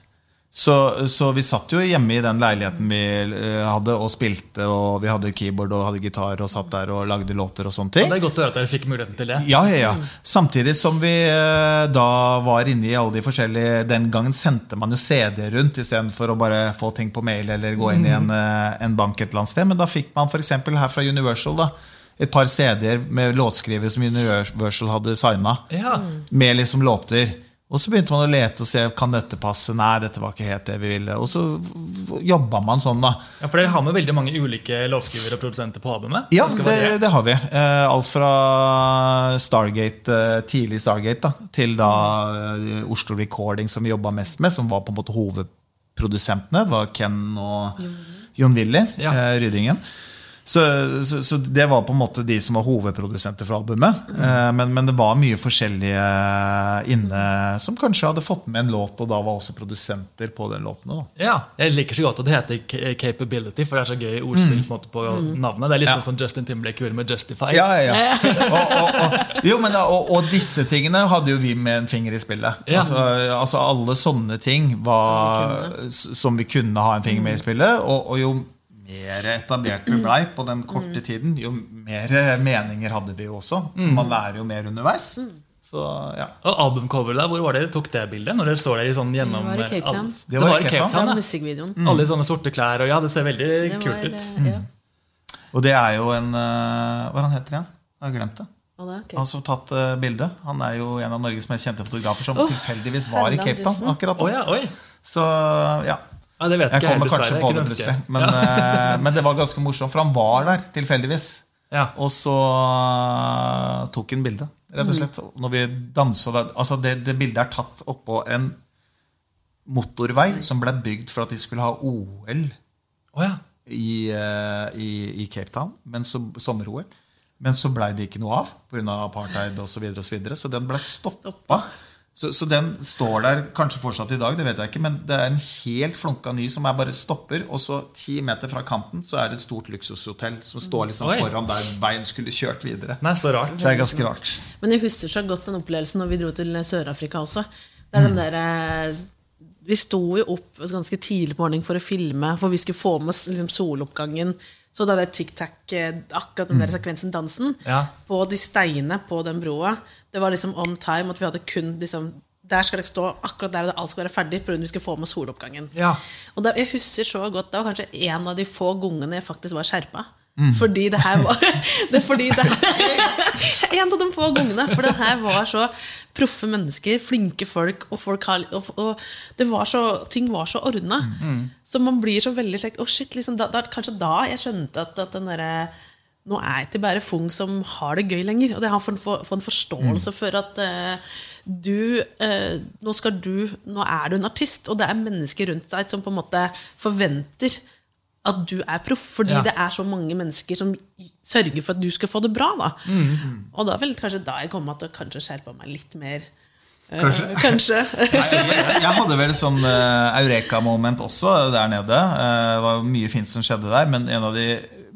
[SPEAKER 2] Så, så vi satt jo hjemme i den leiligheten vi eh, hadde og spilte, og vi hadde keyboard og hadde gitar og satt der og lagde låter og sånne ting.
[SPEAKER 1] Det er godt å høre at dere fikk muligheten til det.
[SPEAKER 2] Ja, ja, ja. Samtidig som vi eh, da var inne i alle de forskjellige Den gangen sendte man jo CD rundt istedenfor å bare få ting på mail eller gå inn i en, eh, en bank et eller annet sted. Men da fikk man f.eks. her fra Universal da, et par CD-er med låtskrivere som Universal hadde signa,
[SPEAKER 1] Ja.
[SPEAKER 2] med liksom låter. Og så begynte man å lete og se kan dette passe. Nei, dette var ikke helt det vi ville. Og så jobba man sånn, da.
[SPEAKER 1] Ja, For dere har med veldig mange ulike låtskrivere og produsenter på albumet?
[SPEAKER 2] Ja, det, det har vi. Eh, alt fra Stargate, eh, tidlig Stargate da, til da eh, Oslo Recording, som vi jobba mest med, som var på en måte hovedprodusentene. Det var Ken og Jon Willy
[SPEAKER 1] Ja.
[SPEAKER 2] Rydingen. Så, så, så det var på en måte de som var hovedprodusenter for albumet. Eh, men, men det var mye forskjellige inne som kanskje hadde fått med en låt, og da var også produsenter på den låten. Da.
[SPEAKER 1] Ja, Jeg liker så godt at det heter Capability, for det er så gøy ordspill på, på navnet. Det er litt
[SPEAKER 2] Ja.
[SPEAKER 1] sånn som Justin Timberlake gjorde med Justify.
[SPEAKER 2] Ja, ja, ja. Og, og, og, jo, men og, disse tingene hadde jo vi med en finger i spillet.
[SPEAKER 1] Ja.
[SPEAKER 2] Altså, altså Alle sånne ting var, s- som vi kunne ha en finger med i spillet. Og, og jo mer etablert vi blei på den korte tiden, jo mer meninger hadde vi jo også. Man lærer jo mer underveis. Så ja.
[SPEAKER 1] Og albumcoveret der, hvor var det dere tok det bildet? Når dere står der i sånn gjennom
[SPEAKER 3] Det var i Cape Town.
[SPEAKER 1] alle- Det var i Cape Town, ja.
[SPEAKER 3] Mm.
[SPEAKER 1] Alle i sånne sorte klær, og ja, det ser veldig
[SPEAKER 3] Det
[SPEAKER 1] kult ut.
[SPEAKER 3] eh, ja.
[SPEAKER 2] Og det er jo en uh, Hva han heter igjen? Jeg har glemt det.
[SPEAKER 3] Okay.
[SPEAKER 2] Han som tatt uh, bildet. Han er jo en av Norges mest kjente fotografer som
[SPEAKER 3] oh,
[SPEAKER 2] tilfeldigvis var i Cape Town akkurat da.
[SPEAKER 1] Oh, ja, oi.
[SPEAKER 2] Så ja.
[SPEAKER 1] Ja, det vet
[SPEAKER 2] Jeg
[SPEAKER 1] ikke
[SPEAKER 2] kommer kanskje på det plutselig. Men, eh, men det var ganske morsomt, for han var der tilfeldigvis.
[SPEAKER 1] Ja.
[SPEAKER 2] Og så eh, tok han bilde, rett og slett. Når vi dansa altså det, det bildet er tatt oppå en motorvei som ble bygd for at de skulle ha OL
[SPEAKER 1] oh, ja.
[SPEAKER 2] i, eh, i, i Cape Town, men så, sommer-OL. Men så blei det ikke noe av pga. apartheid osv. Så, videre, og så, videre, så den ble stoppa. Så, så den står der kanskje fortsatt i dag, det vet jeg ikke, men det er en helt flunka ny som jeg bare stopper, og så ti meter fra kanten så er det et stort luksushotell som står liksom
[SPEAKER 1] Oi.
[SPEAKER 2] foran der veien skulle kjørt videre.
[SPEAKER 1] Nei, så rart.
[SPEAKER 2] Så det er ganske rart.
[SPEAKER 3] Men jeg husker så godt den opplevelsen når vi dro til Sør-Afrika også. Det er den der, eh, vi sto jo opp ganske tidlig på morgenen for å filme, for vi skulle få med oss liksom, soloppgangen. Så da det tic-tac, eh, akkurat den der sekvensen, dansen,
[SPEAKER 1] Ja.
[SPEAKER 3] på de steinene på den broa, det var liksom on time. At vi hadde kun liksom der skal dere stå akkurat der alt skal være ferdig. På grunn at vi skal få med soloppgangen.
[SPEAKER 1] Ja.
[SPEAKER 3] Og da, jeg husker så godt Det var kanskje en av de få gangene jeg faktisk var skjerpa. Fordi det her var det fordi det, En av de få gangene. For det her var så proffe mennesker, flinke folk, og, folk har, og, og det var så, ting var så ordna. Så man blir så veldig slik oh shit, liksom, da, da, Kanskje da jeg skjønte at, at den derre nå er jeg ikke bare Fung som har det gøy lenger. Og det har fått for, for en forståelse for at uh, du, uh, nå skal du Nå er du en artist, og det er mennesker rundt deg som på en måte forventer at du er proff, fordi
[SPEAKER 1] Ja.
[SPEAKER 3] det er så mange mennesker som sørger for at du skal få det bra. Da. Og da vel kanskje da jeg komme til å kanskje skjerpa meg litt mer. Kanskje.
[SPEAKER 2] Kanskje.
[SPEAKER 3] kanskje.
[SPEAKER 2] Nei, jeg, jeg hadde vel sånn uh, eureka-moment også der nede. Uh, det var mye fint som skjedde der, men en av de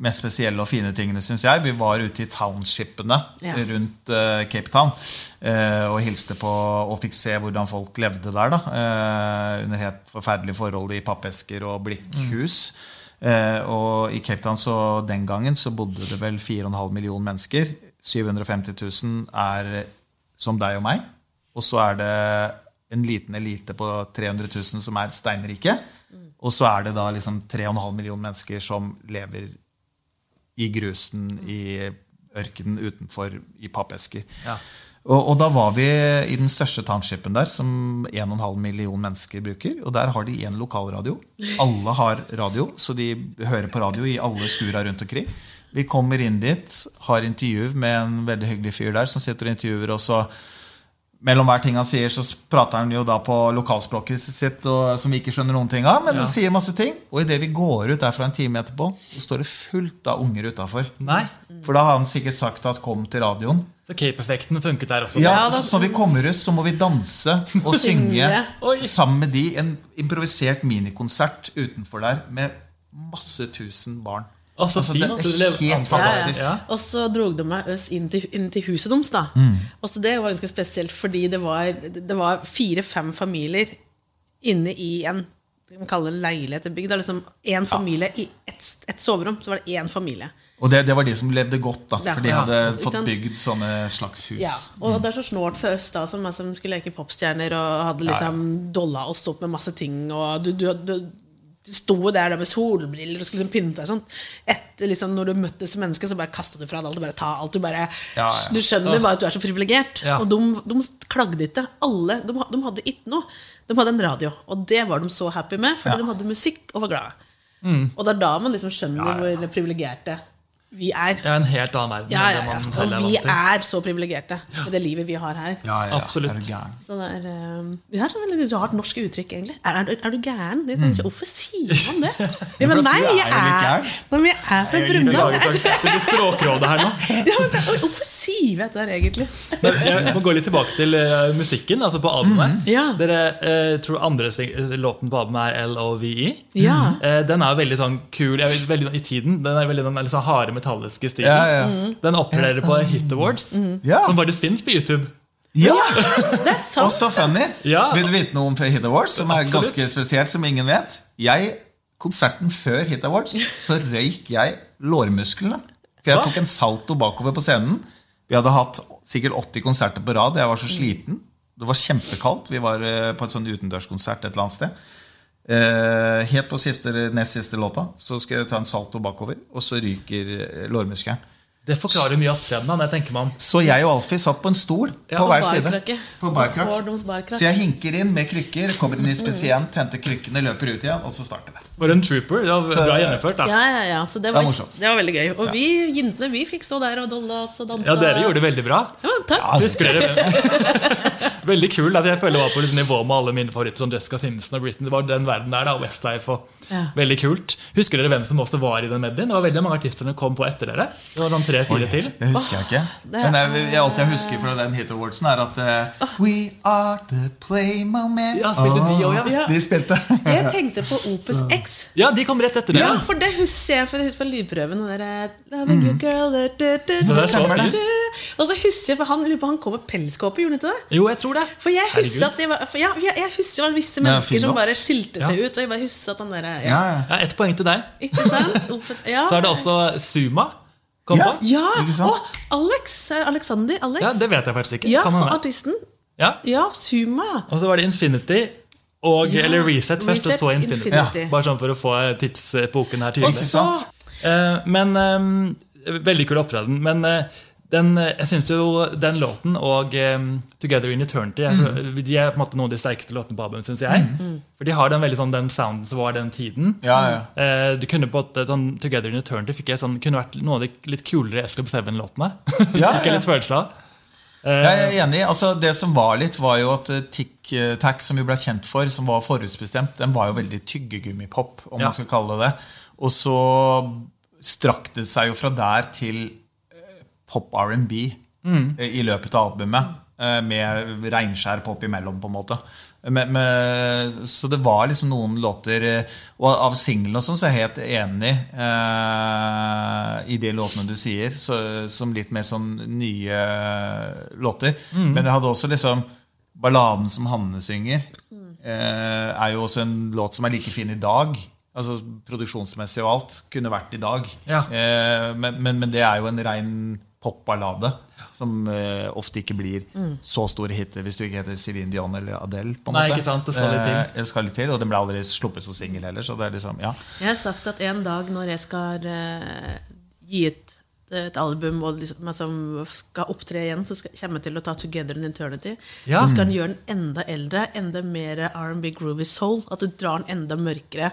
[SPEAKER 2] mest spesielle og fine tingene, syns jeg, vi var ute i townshipene
[SPEAKER 3] Ja.
[SPEAKER 2] rundt uh, Cape Town uh, og hilste på og fikk se hvordan folk levde der. da, uh, Under helt forferdelige forhold i pappesker og blikkhus. Eh, og i Cape Town så den gangen så bodde det vel 4,5 millioner mennesker. 750 000 er som deg og meg. Og så er det en liten elite på 300 000 som er steinrike. Og så er det da liksom 3,5 millioner mennesker som lever i grusen, i ørkenen utenfor, i pappesker.
[SPEAKER 1] Ja.
[SPEAKER 2] Og, og da var vi i den største townshipen der, som 1,5 million mennesker bruker. Og der har de én lokalradio. Alle har radio, så de hører på radio i alle skura rundt omkring. Vi kommer inn dit, har intervju med en veldig hyggelig fyr der som sitter og intervjuer og mellom hver ting han sier, så prater han jo da på lokalspråket sitt, og, som vi ikke skjønner noen ting av. Men
[SPEAKER 1] Ja.
[SPEAKER 2] sier masse ting. Og idet vi går ut derfra en time etterpå, så står det fullt av unger utafor. For da har han sikkert sagt at 'kom til radioen'.
[SPEAKER 1] Så Cape-effekten funket der også.
[SPEAKER 2] Ja, så når vi kommer ut, så må vi danse og synge. Sammen med de. En improvisert minikonsert utenfor der med masse tusen barn.
[SPEAKER 1] Altså,
[SPEAKER 2] Altså, det er helt fantastisk.
[SPEAKER 1] Ja, ja.
[SPEAKER 3] Og så dro de meg oss inn til, inn til huset deres. da. Og så Det var ganske spesielt, fordi det var, det var fire-fem familier inne i en skal man kalle det en leilighet i bygd. Det er liksom én familie i ett et soverom. Så var det én familie.
[SPEAKER 2] Og det, det var de som levde godt, da, for de hadde
[SPEAKER 3] ja,
[SPEAKER 2] fått bygd sånne slags hus.
[SPEAKER 3] Ja, Og det er så snålt for oss da som, som skulle leke popstjerner og hadde liksom dolla oss opp med masse ting. Og du, du, du, sto der da med solbriller og skulle liksom pynte deg sånn. Etter liksom når du møtte disse menneskene, så bare kastet du fra deg alt. Du bare ta alt. Du, bare,
[SPEAKER 2] Ja, ja.
[SPEAKER 3] du skjønner bare at du er så privilegert.
[SPEAKER 1] Ja.
[SPEAKER 3] Og de, de klagde ikke. Alle, de, de hadde ikke noe. De hadde en radio, og det var de så happy med, fordi
[SPEAKER 2] Ja.
[SPEAKER 3] de hadde musikk og var glade. Og det er da man liksom skjønner
[SPEAKER 2] Ja, ja, ja.
[SPEAKER 3] hvor privilegerte vi er.
[SPEAKER 1] Ja, en helt annen verden.
[SPEAKER 3] Ja, ja,
[SPEAKER 1] det
[SPEAKER 3] ja.
[SPEAKER 1] man selv
[SPEAKER 3] Og vi er så privilegerte med det livet vi har her.
[SPEAKER 2] Ja, ja, ja.
[SPEAKER 1] Absolutt.
[SPEAKER 2] Er du gæren?
[SPEAKER 3] Så det er, eh, det er et sånn veldig rart norsk uttrykk, egentlig. Er, er, du, er du gæren? Jeg tenker, Hvorfor sier man det? Ja, men nei, jeg er, men jeg er fra
[SPEAKER 2] Jeg
[SPEAKER 3] Brumunddal.
[SPEAKER 2] gæren.
[SPEAKER 3] jeg.
[SPEAKER 1] Det Språkrådet her nå.
[SPEAKER 3] Ja, men Hvorfor sier vi dette her, egentlig?
[SPEAKER 1] Men jeg må gå litt tilbake til uh, musikken, altså på albumet.
[SPEAKER 3] Ja.
[SPEAKER 1] Dere uh, tror andre sting- låten på albumet er LOVE.
[SPEAKER 3] Ja.
[SPEAKER 1] Uh, den er veldig sånn kul jeg veldig, i tiden. Den er veldig den er litt sånn harde metalliske stilen.
[SPEAKER 2] Ja, ja.
[SPEAKER 1] Den opptrer på Hit Awards,
[SPEAKER 2] Ja.
[SPEAKER 1] som bare finnes på YouTube.
[SPEAKER 2] Ja!
[SPEAKER 3] Det er sant.
[SPEAKER 2] Og så funny!
[SPEAKER 1] Ja.
[SPEAKER 2] Vil du vite noe om Hit Awards, som er
[SPEAKER 1] Absolutt.
[SPEAKER 2] ganske spesielt, som ingen vet? Jeg, Konserten før Hit Awards, så røyk jeg lårmusklene. For jeg tok en salto bakover på scenen. Vi hadde hatt sikkert 80 konserter på rad. Jeg var så sliten. Det var kjempekaldt. Vi var eh, på et sånn utendørskonsert et eller annet sted. Eh, helt på siste, nest siste låta så skal jeg ta en salto bakover, og så ryker eh, lårmuskelen.
[SPEAKER 1] Det forklarer mye av når jeg tenker man.
[SPEAKER 2] Så jeg og Alfie satt på en stol
[SPEAKER 1] Ja,
[SPEAKER 2] på hver side. På barkrakk. Så jeg hinker inn med krykker, kommer inn i spesient, henter krykkene, løper ut igjen, og så starter det.
[SPEAKER 1] For en trooper. Det var
[SPEAKER 2] Så-
[SPEAKER 1] bra gjennomført. da.
[SPEAKER 3] Ja, ja, ja. Så det
[SPEAKER 2] Det
[SPEAKER 3] var,
[SPEAKER 2] er morsomt.
[SPEAKER 3] det var veldig gøy. Og vi jentene vi fikk stå der og dolle oss og danse.
[SPEAKER 1] Ja, dere gjorde det veldig bra.
[SPEAKER 3] Ja, takk.
[SPEAKER 1] Husker dere Veldig kul. Altså, jeg føler jeg var på litt nivå med alle mine favoritter, som Jessica Simpson og Britain. Det var den verden der, da, Westlife og
[SPEAKER 3] Ja.
[SPEAKER 1] Veldig kult. Husker dere hvem som også var i den medien? Det var veldig mange artister som kom på etter dere. Det var noen tre-fire til.
[SPEAKER 2] Det husker jeg ikke. Men det, jeg, alt jeg husker fra den Hit Awardsen, er at uh, We are the play moment.
[SPEAKER 1] Ja, spilte de òg, ja.
[SPEAKER 2] De spilte.
[SPEAKER 3] Jeg tenkte på Opus X.
[SPEAKER 1] Ja, de kom rett etter
[SPEAKER 3] det.
[SPEAKER 1] Ja,
[SPEAKER 3] for det husker jeg for jeg husker på lydprøven. og der, eh, girl. Og så husker jeg, for han, han kom med pelskåpe, gjorde han ikke det?
[SPEAKER 1] Jo, jeg tror det.
[SPEAKER 3] For jeg husker
[SPEAKER 1] Herregud.
[SPEAKER 3] at det var, for ja, jeg, jeg husker det var visse mennesker som bare skilte seg
[SPEAKER 1] Ja.
[SPEAKER 3] ut. Og jeg bare husker at han der, ja.
[SPEAKER 2] Ja, ja.
[SPEAKER 1] Ja, Ett poeng til deg.
[SPEAKER 3] Ikke sant? Opus, ja.
[SPEAKER 1] Så er det også Suma. Kom
[SPEAKER 2] Ja.
[SPEAKER 3] Ja! Og Alex. eh, Alexander. Alex.
[SPEAKER 1] Ja, Det vet jeg faktisk ikke.
[SPEAKER 3] Ja,
[SPEAKER 1] Kan hende.
[SPEAKER 3] artisten.
[SPEAKER 1] Ja.
[SPEAKER 3] Ja, Suma.
[SPEAKER 1] Og så var det Infinity. Og,
[SPEAKER 3] Ja,
[SPEAKER 1] eller Reset først, og så Infinity.
[SPEAKER 3] Infinity.
[SPEAKER 1] Bare sånn for å få tidsepoken her tydelig. Eh, men eh, Veldig kul opptreden. Men eh, den, eh, jeg syns jo den låten og um, 'Together in Eternity' er, så- de er på en måte noen av de sterkeste låtene på albumet, syns jeg. For de har den veldig sånn den sounden som var den tiden.
[SPEAKER 2] Ja, ja.
[SPEAKER 1] Uh, du kunne på at, sånn, 'Together in Eternity' fikk jeg sånn, kunne vært noen av de litt kulere Escape Seven-låtene.
[SPEAKER 2] Ja,
[SPEAKER 1] fikk jeg litt følelse av. Uh,
[SPEAKER 2] Jeg er enig. altså Det som var litt, var jo at Tick Tic eh, Tac, som vi ble kjent for, som var forhåndsbestemt, den var jo veldig tyggegummipop, om
[SPEAKER 1] Ja.
[SPEAKER 2] man skal kalle det det. Og så strakk det seg jo fra der til pop R&B mm. i løpet av albumet. eh, Med reinskjær pop imellom, på en måte. Med, med, så det var liksom noen låter eh, Og av singlene og sånn, så er jeg helt enig eh, i de låtene du sier, så, som litt mer sånn nye låter. Men det hadde også liksom Balladen som Hanne synger, eh, er jo også en låt som er like fin i dag. Altså Produksjonsmessig og alt kunne vært i dag.
[SPEAKER 1] Ja.
[SPEAKER 2] Eh, men, men, men det er jo en rein popballade. Som eh, ofte ikke blir så store hiter hvis du ikke heter Céline Dion eller Adele. på en
[SPEAKER 1] Nei,
[SPEAKER 2] måte.
[SPEAKER 1] ikke sant, det skal litt til.
[SPEAKER 2] Eh, det skal litt til, Og den ble aldri sluppet som singel heller. Så det er liksom, ja.
[SPEAKER 3] Jeg har sagt at en dag når jeg skal eh, gi ut et album og liksom, liksom skal opptre igjen, så skal, kommer jeg til å ta 'Together in Eternity'.
[SPEAKER 1] Ja.
[SPEAKER 3] Så skal den gjøre den enda eldre, enda mer R&B groovy soul. At du drar den enda mørkere.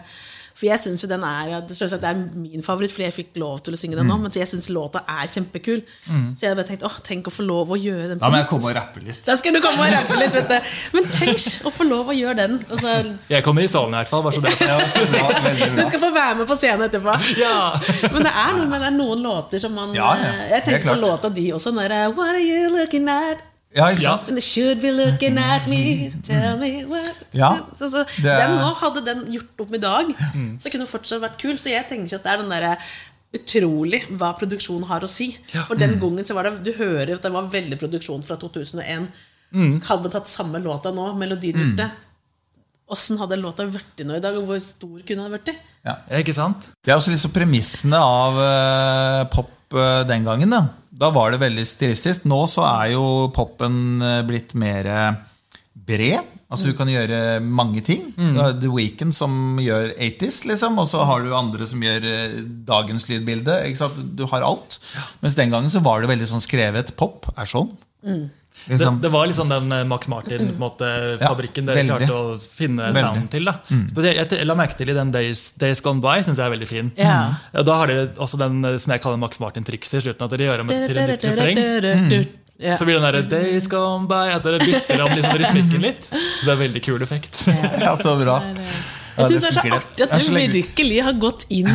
[SPEAKER 3] For jeg synes jo den er selvsagt det er min favoritt, fordi jeg fikk lov til å synge den nå. Men jeg syns låta er kjempekul. Så jeg hadde bare tenkt åh, tenk å få lov å gjøre den
[SPEAKER 2] Da må jeg komme og rappe litt.
[SPEAKER 3] Da skal du komme og rappe litt, vet du. Men tenk å få lov å gjøre den. Og så,
[SPEAKER 1] Jeg kommer i salen i hvert fall. Bare så det.
[SPEAKER 2] Ja,
[SPEAKER 3] du skal få være med på scenen etterpå.
[SPEAKER 1] Ja.
[SPEAKER 3] Men det er, noe, det er noen låter som man
[SPEAKER 2] Ja, ja,
[SPEAKER 3] eh, Jeg tenker på låta di også. Når det er What are you looking at?
[SPEAKER 2] Ja, ikke sant?
[SPEAKER 3] And should be looking at me. Tell me what
[SPEAKER 2] Ja,
[SPEAKER 3] så, så,
[SPEAKER 2] det
[SPEAKER 3] den nå Hadde den gjort opp i dag, så kunne den fortsatt vært kul. Så jeg tenker ikke at det er den derre utrolig hva produksjon har å si.
[SPEAKER 1] Ja.
[SPEAKER 3] For den gangen så var det Du hører at det var veldig produksjon fra 2001. Hadde man tatt samme låta nå, melodidyrte Åssen hadde låta blitt nå i dag, og hvor stor kunne den blitt?
[SPEAKER 2] Ja.
[SPEAKER 1] Ikke sant?
[SPEAKER 2] Det er også liksom premissene av uh, pop eh, den gangen. Da. da var det veldig stilistisk. Nå så er jo popen eh, blitt mer eh, bred. Altså Du kan gjøre mange ting. Du har The Weeknd som gjør 80s, liksom, og så har du andre som gjør dagens lydbilde. Du har alt. Mens den gangen så var det veldig sånn skrevet. Pop er sånn.
[SPEAKER 1] Det,
[SPEAKER 2] Liksom,
[SPEAKER 1] det var liksom den eh, Max Martin-fabrikken
[SPEAKER 2] Ja,
[SPEAKER 1] dere
[SPEAKER 2] veldig.
[SPEAKER 1] klarte å finne
[SPEAKER 2] Veldig.
[SPEAKER 1] sounden til. da Spesielt- Jeg, jeg la merke til i den Days, Days Gone By, syns jeg er veldig fin.
[SPEAKER 3] Ja.
[SPEAKER 1] Og Da har dere også den eh, som jeg kaller Max Martin-trikset i slutten. At dere gjør om til en nytt refreng.
[SPEAKER 3] Ja.
[SPEAKER 1] Så blir den derre Days Gone By At dere bytter om liksom rytmikken litt. Det er veldig kul effekt.
[SPEAKER 2] ja, så bra.
[SPEAKER 3] Jeg syns det er så artig at du virkelig har gått inn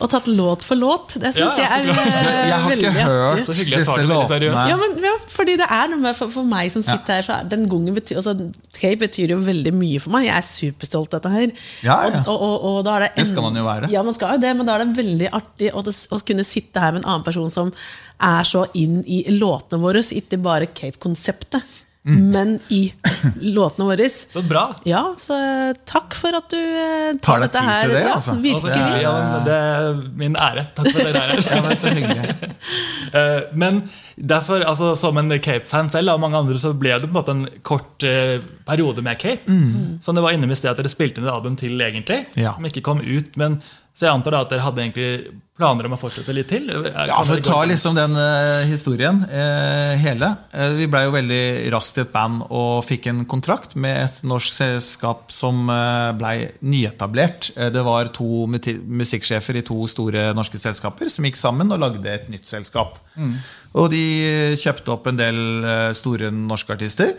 [SPEAKER 3] og tatt låt for låt. Det syns
[SPEAKER 1] Ja,
[SPEAKER 3] jeg er
[SPEAKER 1] veldig bra.
[SPEAKER 3] eh,
[SPEAKER 2] Jeg har ikke hørt
[SPEAKER 3] artig.
[SPEAKER 2] Disse låtene.
[SPEAKER 3] Ja, men, ja, fordi det er noe med for, for meg som sitter her, så er den gongen betyr, altså, Cape betyr jo veldig mye for meg. Jeg er superstolt av dette her.
[SPEAKER 2] Ja, ja.
[SPEAKER 3] Og, og, og, og da er det,
[SPEAKER 2] Det skal man jo være.
[SPEAKER 3] Ja, man skal jo det, men da er det veldig artig å, å kunne sitte her med en annen person som er så inn i låtene våre, ikke bare Cape-konseptet,
[SPEAKER 2] Mm.
[SPEAKER 3] men i låtene våre.
[SPEAKER 1] Så bra.
[SPEAKER 3] Ja, så eh, takk for at du eh,
[SPEAKER 2] Tar deg
[SPEAKER 3] dette
[SPEAKER 2] tid
[SPEAKER 3] her.
[SPEAKER 2] til det,
[SPEAKER 3] ja,
[SPEAKER 2] altså.
[SPEAKER 3] Virkelig.
[SPEAKER 1] Det er, ja, det er min ære. Takk for at dere er her.
[SPEAKER 2] Ja, men så hyggelig.
[SPEAKER 1] Eh, Men derfor, altså Som en Cape-fan selv og mange andre, så ble det på en måte en kort eh, periode med Cape.
[SPEAKER 2] Mm.
[SPEAKER 1] Som det var innom i sted at dere spilte inn et album til, egentlig.
[SPEAKER 2] Ja.
[SPEAKER 1] Som ikke kom ut. men Så jeg antar da at dere hadde egentlig planer om å fortsette litt til?
[SPEAKER 2] Ja, for å ta liksom den uh, historien uh, hele. Uh, vi blei jo veldig raskt i et band og fikk en kontrakt med et norsk selskap som uh, blei nyetablert. Det var to musikksjefer i to store norske selskaper som gikk sammen og lagde et nytt selskap. Og de kjøpte opp en del store norske artister.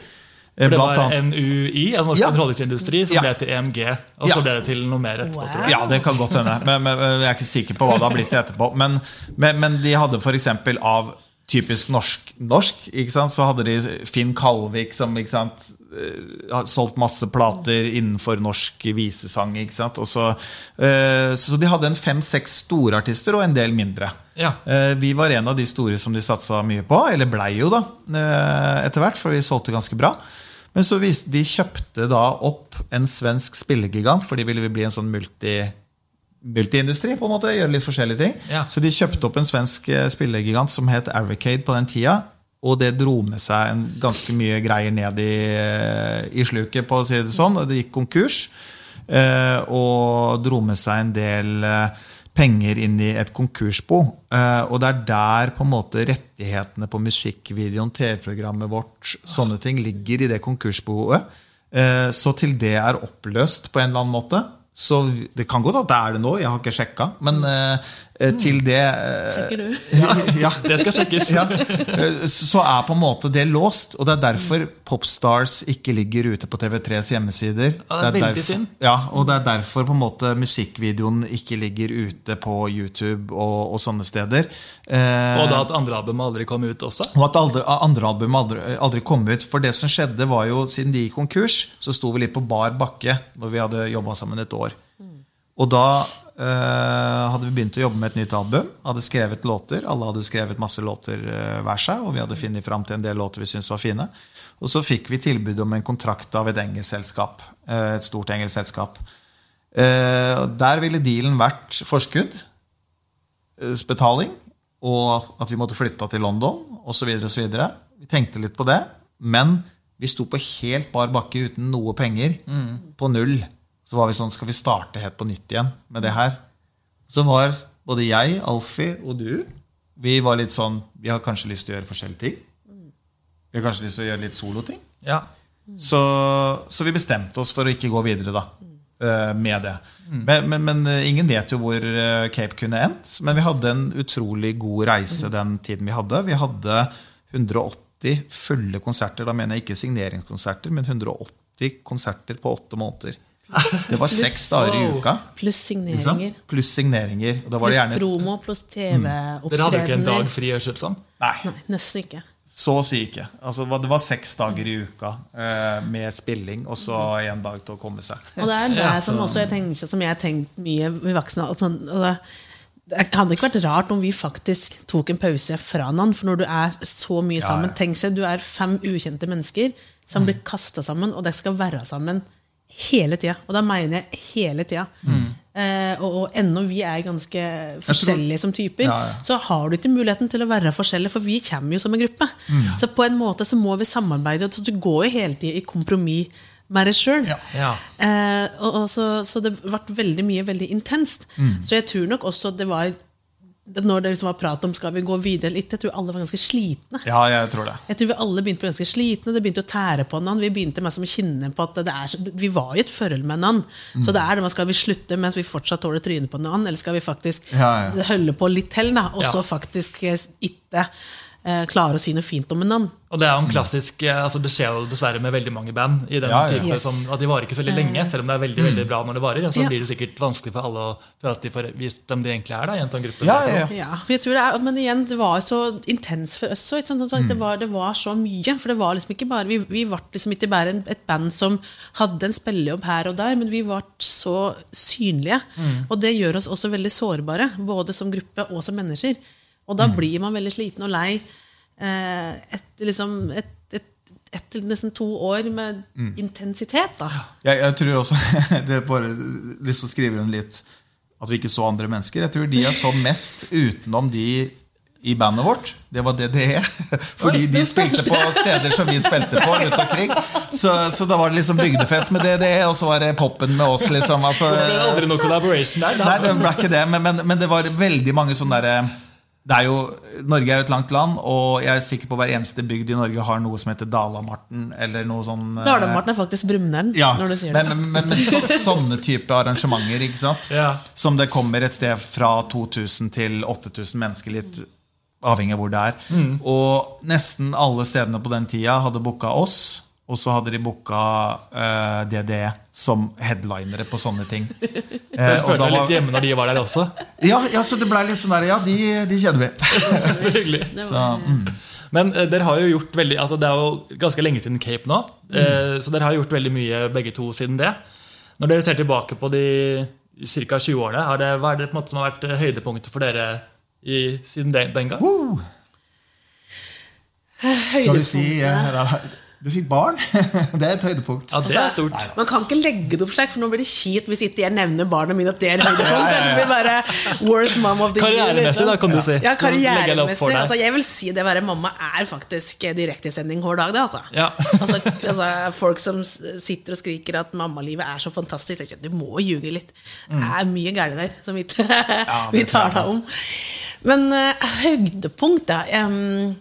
[SPEAKER 2] Eh,
[SPEAKER 1] For det var NUI, altså Norsk
[SPEAKER 2] Ja.
[SPEAKER 1] underholdningsindustri, som
[SPEAKER 2] Ja.
[SPEAKER 1] ble til EMG. Og så ble det til noe mer etterpå.
[SPEAKER 3] Wow.
[SPEAKER 2] Ja, det kan godt hende. Men, men, jeg er ikke sikker på hva det har blitt etterpå. Men, men, men de hadde f.eks. av typisk norsk, norsk så hadde de Finn Kalvik som sant, eh, solgt masse plater innenfor norsk visesang. Ikke sant? Og så, eh, så de hadde en fem-seks store artister og en del mindre.
[SPEAKER 1] Ja.
[SPEAKER 2] Vi var en av de store som de satsa mye på, eller blei jo da, etter hvert, for vi solgte ganske bra. Men så vis, de kjøpte da opp en svensk spillegigant, for de ville bli en sånn multi, multiindustri, på en måte, gjøre litt forskjellige ting.
[SPEAKER 1] Ja.
[SPEAKER 2] Så de kjøpte opp en svensk eh, spillegigant som het Arricade på den tida. Og det dro med seg en ganske mye greier ned i, eh, i sluket, på å si det sånn. Det gikk konkurs. eh, Og dro med seg en del penger inn i et konkursbo. Eh, Og det er der på en måte rettighetene på musikkvideoen, TV-programmet vårt, sånne ting ligger i det konkursboet. Eh, Så til det er oppløst på en eller annen måte så Det kan godt at det er det nå, jeg har ikke sjekka. Men eh, til det eh,
[SPEAKER 3] Sjekker du?
[SPEAKER 2] ja, ja.
[SPEAKER 1] Det skal sjekkes.
[SPEAKER 2] Ja, eh, så er på en måte det låst. Og det er derfor Popstars ikke ligger ute på TV3s hjemmesider.
[SPEAKER 1] Ja, det er veldig
[SPEAKER 2] derfor,
[SPEAKER 1] synd.
[SPEAKER 2] Ja, og det er derfor på en måte musikkvideoen ikke ligger ute på YouTube og, og sånne steder. Eh,
[SPEAKER 1] Og da at andre album aldri kom ut også.
[SPEAKER 2] og at aldri, andre album aldri, aldri kom ut. For det som skjedde, var jo siden de gikk konkurs, så sto vi litt på bar bakke når vi hadde jobba sammen et år. Og da eh, hadde vi begynt å jobbe med et nytt album. Hadde skrevet låter. Alle hadde skrevet masse låter eh, hver seg, og vi hadde funnet fram til en del låter vi syntes var fine. Og så fikk vi tilbud om en kontrakt av et engelsk selskap. Eh, et stort engelsk selskap. Eh, der ville dealen vært forskudd eh, betaling, og at vi måtte flytte til London osv. Vi tenkte litt på det, men vi sto på helt bar bakke uten noe penger. På null. Så var vi sånn Skal vi starte helt på nytt igjen med det her? Så var både jeg, Alfie og du Vi var litt sånn Vi har kanskje lyst til å gjøre forskjellige ting. Vi har kanskje lyst til å gjøre litt soloting.
[SPEAKER 1] Ja.
[SPEAKER 2] Så, så vi bestemte oss for å ikke gå videre da, eh, med det. Men, men, men eh, ingen vet jo hvor eh, Cape kunne endt. Men vi hadde en utrolig god reise den tiden vi hadde. Vi hadde 180 fulle konserter. Da mener jeg ikke signeringskonserter, men 180 konserter på åtte måneder. Det var seks dager i uka.
[SPEAKER 3] Pluss
[SPEAKER 2] Liksom.
[SPEAKER 3] signeringer.
[SPEAKER 2] Pluss signeringer. Og da var
[SPEAKER 3] Pluss
[SPEAKER 2] det gjerne
[SPEAKER 3] promo, pluss
[SPEAKER 1] Dere hadde jo ikke en dag fri, ut.
[SPEAKER 2] Nei,
[SPEAKER 3] Nei, nesten ikke.
[SPEAKER 2] så å si ikke. Altså, det var- det var seks dager i uka eh, med spilling, og så én dag til å komme seg.
[SPEAKER 3] Og det er det som også jeg tenker, som jeg har tenkt mye med voksne. Sånn, det, det hadde ikke vært rart om vi faktisk tok en pause fra hverandre. For når du er så mye sammen
[SPEAKER 2] ja.
[SPEAKER 3] Tenk seg, du er fem ukjente mennesker som blir kasta sammen, og dere skal være sammen hele tida. Og da mener jeg hele tida. Eh, og, og ennå vi er ganske forskjellige som typer,
[SPEAKER 2] Ja, ja.
[SPEAKER 3] så har du ikke muligheten til å være forskjellig, for vi kommer jo som en gruppe.
[SPEAKER 2] Mm.
[SPEAKER 3] Så på en måte så må vi samarbeide, så du går jo hele tida i kompromiss med deg sjøl.
[SPEAKER 2] Ja.
[SPEAKER 1] Ja.
[SPEAKER 3] Eh, så, så det ble veldig mye veldig intenst.
[SPEAKER 2] Mm.
[SPEAKER 3] Så jeg tror nok også det var Når det liksom var prat om skal vi gå videre eller ikke, jeg tror alle var ganske slitne.
[SPEAKER 2] Ja, jeg tror det.
[SPEAKER 3] Jeg tror vi alle begynte på ganske slitne, det begynte å tære på hverandre. Vi begynte med som å kjenne på at det er, Vi var i et forhold med hverandre.
[SPEAKER 2] Mm.
[SPEAKER 3] Så det er det med, skal vi slutte mens vi fortsatt tåler trynet på hverandre, eller skal vi faktisk
[SPEAKER 2] Ja, ja.
[SPEAKER 3] holde på litt til, og
[SPEAKER 1] Ja.
[SPEAKER 3] så faktisk eh, ikke klare å si noe fint om hverandre?
[SPEAKER 1] Og det er jo en klassisk, eh, altså det skjer jo dessverre med veldig mange band. i den
[SPEAKER 2] Ja, ja.
[SPEAKER 1] type,
[SPEAKER 3] Yes.
[SPEAKER 1] som, at De varer ikke så veldig lenge, selv om det er veldig veldig bra når det varer. Og så
[SPEAKER 3] Ja.
[SPEAKER 1] blir det sikkert vanskelig for alle å føle at de får vist dem de egentlig er. da, i en sånn gruppe.
[SPEAKER 2] Ja, ja, ja.
[SPEAKER 3] Ja, jeg tror det er, Men igjen, det var så intens for oss òg.
[SPEAKER 2] Mm.
[SPEAKER 3] Det, var, det var så mye. For det var liksom ikke bare Vi, vi ble liksom ikke bare en, et band som hadde en spillejobb her og der, men vi ble så synlige.
[SPEAKER 2] Mm.
[SPEAKER 3] Og det gjør oss også veldig sårbare, både som gruppe og som mennesker. Og da
[SPEAKER 2] Mm.
[SPEAKER 3] blir man veldig sliten og lei eh, etter liksom et, et, etter nesten to år med
[SPEAKER 2] Mm.
[SPEAKER 3] intensitet. da.
[SPEAKER 2] Jeg, jeg tror også Det er bare lyst til å skrive inn litt at vi ikke så andre mennesker. Jeg tror de jeg så mest utenom de i bandet vårt. Det var DDE. Fordi de spilte på steder som vi spilte på rundt omkring. Så, så da var det liksom bygdefest med DDE, og så var det popen med oss, liksom. Altså,
[SPEAKER 1] Det ble aldri noe collaboration der. da.
[SPEAKER 2] nei, det ble ikke det, men, men, men det var veldig mange sånne derre det er jo, Norge er jo et langt land, og jeg er sikker på hver eneste bygd i Norge har noe som heter Dalamarten. Eller noe sånn
[SPEAKER 3] Dalamarten er faktisk Brumunddal,
[SPEAKER 2] ja,
[SPEAKER 3] når du sier
[SPEAKER 2] men,
[SPEAKER 3] det.
[SPEAKER 2] men, men, men så, sånne type arrangementer, ikke sant?
[SPEAKER 1] Ja.
[SPEAKER 2] Som det kommer et sted fra 2000 til 8000 mennesker, litt avhengig av hvor det er.
[SPEAKER 1] Mm.
[SPEAKER 2] Og nesten alle stedene på den tida hadde booka oss, og så hadde de booka uh, DDE som headlinere på sånne ting. Eh,
[SPEAKER 1] Jeg
[SPEAKER 2] og
[SPEAKER 1] følte deg litt hjemme når de var der også.
[SPEAKER 2] ja, ja, så det ble litt sånn der Ja, de, de kjenner vi.
[SPEAKER 1] Så hyggelig.
[SPEAKER 2] Så, mm.
[SPEAKER 1] Men uh, dere har jo gjort veldig, altså det er jo ganske lenge siden Cape nå. Eh, så dere har gjort veldig mye begge to siden det. Når dere ser tilbake på de ca. 20 årene, har det, hva er det på en måte som har vært eh, høydepunktet for dere i, siden den, den gang?
[SPEAKER 2] Woo! Skal vi si eh, Du fikk barn. Det er et høydepunkt.
[SPEAKER 1] Ja, det er stort.
[SPEAKER 3] Man kan ikke legge det opp slik, for nå blir det kjipt hvis ikke jeg nevner barna mine at det er høydepunkt. Det blir bare worst mom of the year.
[SPEAKER 1] Karrieremessig, da, kan du si.
[SPEAKER 3] Ja, karrieremessig. Altså, jeg vil si det å være mamma er faktisk direktesending hver dag, det, altså.
[SPEAKER 1] Ja.
[SPEAKER 3] altså, altså Folk som sitter og skriker at mammalivet er så fantastisk. Tenker, Du må ljuge litt. Det er mye gærent der som vi, vi
[SPEAKER 2] det
[SPEAKER 3] tar deg om. Men uh, høydepunkt, da. em,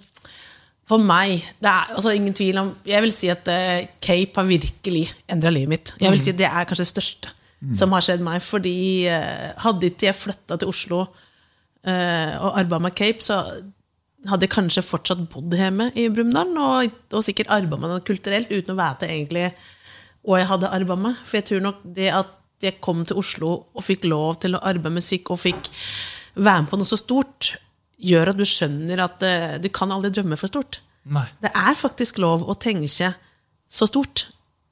[SPEAKER 3] for meg det er altså ingen tvil om Jeg vil si at uh, Cape har virkelig endra livet mitt. Jeg vil si Det er kanskje det største som har skjedd meg. Fordi uh, hadde ikke jeg flytta til Oslo uh, og arbeidet med Cape, så hadde jeg kanskje fortsatt bodd hjemme i Brumunddal og, og sikkert arbeidet med noe kulturelt uten å vite egentlig hva jeg hadde arbeidet med. For jeg tror nok det at jeg kom til Oslo og fikk lov til å arbeide med musikk og fikk være med på noe så stort, gjør at du skjønner at uh, du kan aldri drømme for stort.
[SPEAKER 1] Nei.
[SPEAKER 3] Det er faktisk lov å tenke så stort.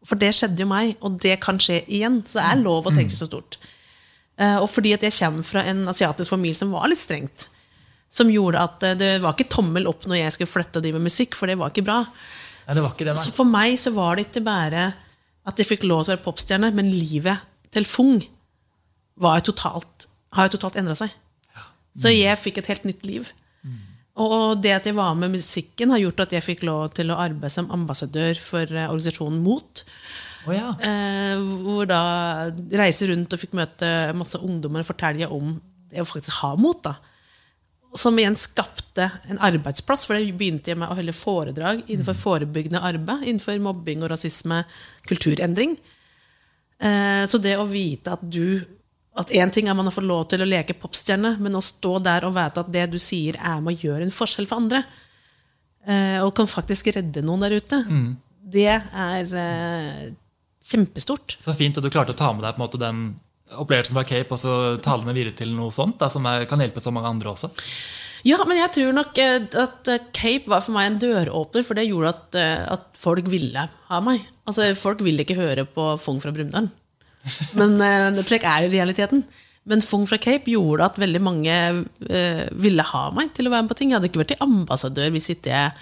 [SPEAKER 3] For det skjedde jo meg, og det kan skje igjen. Så det er lov å tenke så stort. Uh, Og fordi at jeg kommer fra en asiatisk familie som var litt strengt. Som gjorde at eh, det var ikke tommel opp når jeg skulle flytte og drive med musikk, for det var ikke bra.
[SPEAKER 1] Nei, det var ikke det.
[SPEAKER 3] Så for meg så var det ikke bare at jeg fikk lov til å være popstjerne, men livet til Fung var totalt, har jo totalt endra seg. Så jeg fikk et helt nytt liv. Og det at jeg var med musikken, har gjort at jeg fikk lov til å arbeide som ambassadør for eh, organisasjonen MOT.
[SPEAKER 1] Oh, ja.
[SPEAKER 3] Eh, hvor da reise rundt og fikk møte masse ungdommer og fortelle om det å faktisk ha mot. da. Som igjen skapte en arbeidsplass, for det begynte jeg med å holde foredrag innenfor forebyggende arbeid, innenfor mobbing og rasisme, kulturendring. Eh, så det å vite at du at Én ting er man har fått lov til å leke popstjerne, men å stå der og vite at det du sier, er med å gjøre en forskjell for andre, eh, og kan faktisk redde noen der ute, det er eh, kjempestort.
[SPEAKER 1] Så fint at du klarte å ta med deg på en måte den opplevelsen fra Cape og så tale den videre til noe sånt, da, som er, kan hjelpe så mange andre også.
[SPEAKER 3] Ja, men jeg tror nok eh, at Cape var for meg en døråpner, for det gjorde at, at folk ville ha meg. Altså, Folk ville ikke høre på Fung fra Brumunddal. Men uh, slik er jo realiteten. Men Fung fra Cape gjorde at veldig mange uh, ville ha meg til å være med på ting. Jeg hadde ikke vært ambassadør hvis ikke jeg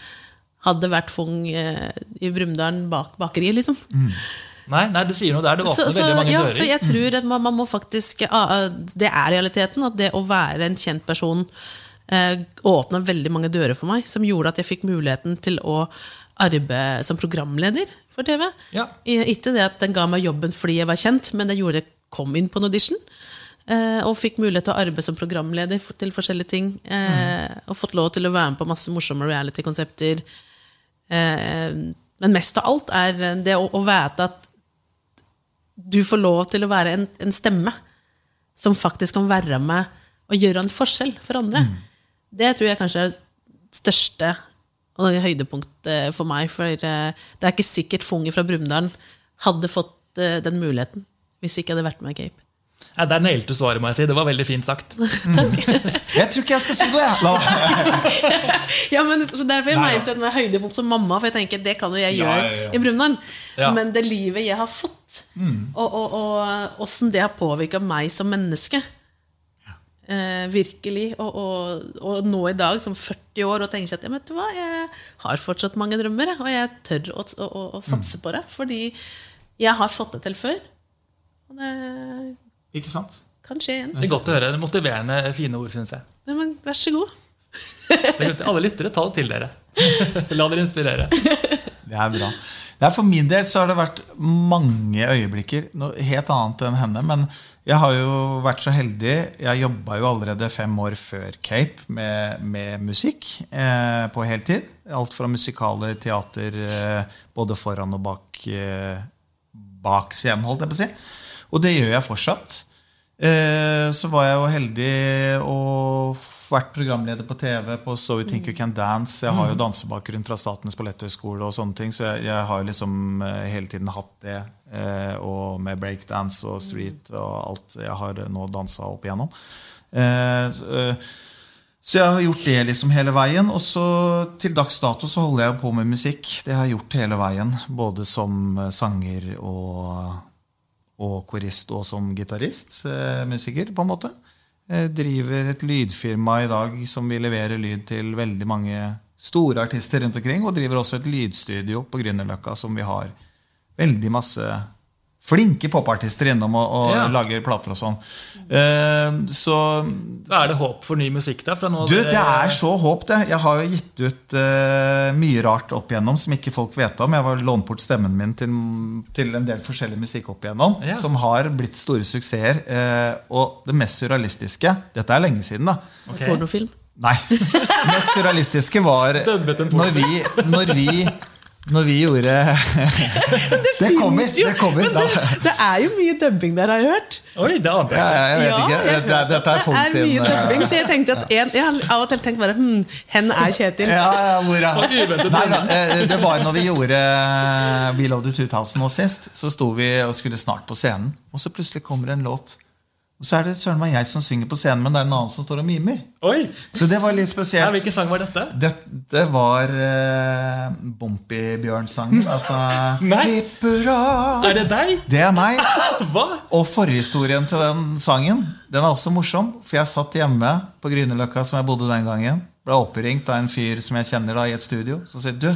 [SPEAKER 3] hadde vært Fung uh, i Brumunddal bak bakeriet, liksom.
[SPEAKER 1] Nei, nei, du sier noe der. Det åpner veldig mange
[SPEAKER 3] ja,
[SPEAKER 1] dører.
[SPEAKER 3] så jeg tror at man, man må faktisk ah, Det er realiteten. At det å være en kjent person uh, åpna veldig mange dører for meg, som gjorde at jeg fikk muligheten til å arbeide som programleder for TV.
[SPEAKER 1] Ja.
[SPEAKER 3] Ikke det at den ga meg jobben fordi jeg var kjent, men det gjorde jeg kom inn på en audition. Eh, og fikk mulighet til å arbeide som programleder til forskjellige ting. Eh, Og fått lov til å være med på masse morsomme reality-konsepter. Eh, men mest av alt er det å, å vite at du får lov til å være en, en stemme som faktisk kan være med og gjøre en forskjell for andre. Det tror jeg kanskje er det største og det er høydepunktet for meg. For eh, det er ikke sikkert Funger fra Brumunddal hadde fått eh, den muligheten hvis ikke jeg hadde vært med i Cape.
[SPEAKER 1] Ja, der nailte du svaret, må jeg si. Det var veldig fint sagt.
[SPEAKER 2] Jeg tror ikke jeg skal si det! jeg.
[SPEAKER 3] Ja, men så Derfor jeg
[SPEAKER 2] ja.
[SPEAKER 3] mente det med høydepunkt som mamma, for jeg tenker det kan jo jeg gjøre
[SPEAKER 2] ja, ja.
[SPEAKER 3] i Brumunddal.
[SPEAKER 1] Ja.
[SPEAKER 3] Men det livet jeg har fått, og, og, og åssen det har påvirka meg som menneske eh, Virkelig. Og, og, og nå i dag, som 40 år, og tenker at ja, vet du hva, jeg har fortsatt mange drømmer, og jeg tør å, å, å, å satse på det. Fordi jeg har fått det til før. Og det
[SPEAKER 2] Ikke sant?
[SPEAKER 3] kan skje igjen.
[SPEAKER 1] Det er godt å høre. Det er Motiverende, fine ord, syns jeg.
[SPEAKER 3] Ja, men vær så god.
[SPEAKER 1] Er Alle lyttere, ta det til dere. La dere inspirere.
[SPEAKER 2] Det er bra. Det er for min del så har det vært mange øyeblikker, noe helt annet enn henne. Men jeg har jo vært så heldig. Jeg jobba jo allerede fem år før Cape med, med musikk eh, på heltid. Alt fra musikaler, teater, eh, både foran og bak, eh, bak scenen, holdt jeg på å si. Og det gjør jeg fortsatt. Eh, så var jeg jo heldig og vært programleder på TV på So We Think You Can Dance. Jeg har jo dansebakgrunn fra Statens balletthøgskole, og sånne ting, så jeg, jeg har liksom eh, hele tiden hatt det. Eh, og med breakdance og street og alt jeg har nå dansa opp igjennom. Eh, så, eh, så jeg har gjort det liksom hele veien. Og så til dags dato så holder jeg på med musikk. Det har jeg gjort hele veien. Både som sanger og, og korist og som gitarist. Eh, musiker, på en måte. Jeg driver et lydfirma i dag som vil levere lyd til veldig mange store artister rundt omkring. Og driver også et lydstudio på Grünerløkka som vi har veldig masse flinke popartister innom og, og
[SPEAKER 1] Ja.
[SPEAKER 2] lager plater og sånn. Uh, så
[SPEAKER 1] Da er det håp for ny musikk, da? Fra
[SPEAKER 2] du, det er så håp, det. Jeg har jo gitt ut uh, mye rart opp igjennom som ikke folk vet om. Jeg har lånt bort stemmen min til, til en del forskjellig musikk opp igjennom,
[SPEAKER 1] Ja.
[SPEAKER 2] som har blitt store suksesser. Uh, og det mest surrealistiske Dette er lenge siden, da.
[SPEAKER 1] Okay.
[SPEAKER 3] Pornofilm.
[SPEAKER 2] Nei. Det mest surrealistiske var når vi, når vi når vi gjorde Det kommer!
[SPEAKER 3] Jo,
[SPEAKER 2] Det kommer.
[SPEAKER 3] Det, det er jo mye dubbing der, har jeg hørt.
[SPEAKER 1] Oi, det ante
[SPEAKER 2] Ja,
[SPEAKER 1] jeg.
[SPEAKER 2] vet ikke.
[SPEAKER 3] jeg
[SPEAKER 2] Det,
[SPEAKER 3] vet
[SPEAKER 2] dette er folk sin
[SPEAKER 3] det er mye dubbing, så jeg tenkte at en, Jeg har av og til tenkt bare hm, Hen er Kjetil.
[SPEAKER 2] Ja, ja, hvor er Nei da, eh, det var når vi gjorde eh, We Love the 2000 nå sist. Så sto vi og skulle snart på scenen, og så plutselig kommer en låt. Og så er det søren meg jeg som synger på scenen, men det er en annen som står og mimer.
[SPEAKER 1] Oi!
[SPEAKER 2] Så det var litt
[SPEAKER 1] Ja,
[SPEAKER 2] spesielt.
[SPEAKER 1] hvilken sang var dette?
[SPEAKER 2] Dette var uh, Bompibjørn-sangen. Altså. Hipp hurra.
[SPEAKER 1] Er det deg?
[SPEAKER 2] Det er meg.
[SPEAKER 1] Hva?
[SPEAKER 2] Og forhistorien til den sangen Den er også morsom. For jeg satt hjemme på Grünerløkka, som jeg bodde den gangen. Ble oppringt av en fyr som jeg kjenner da i et studio. Som sier du,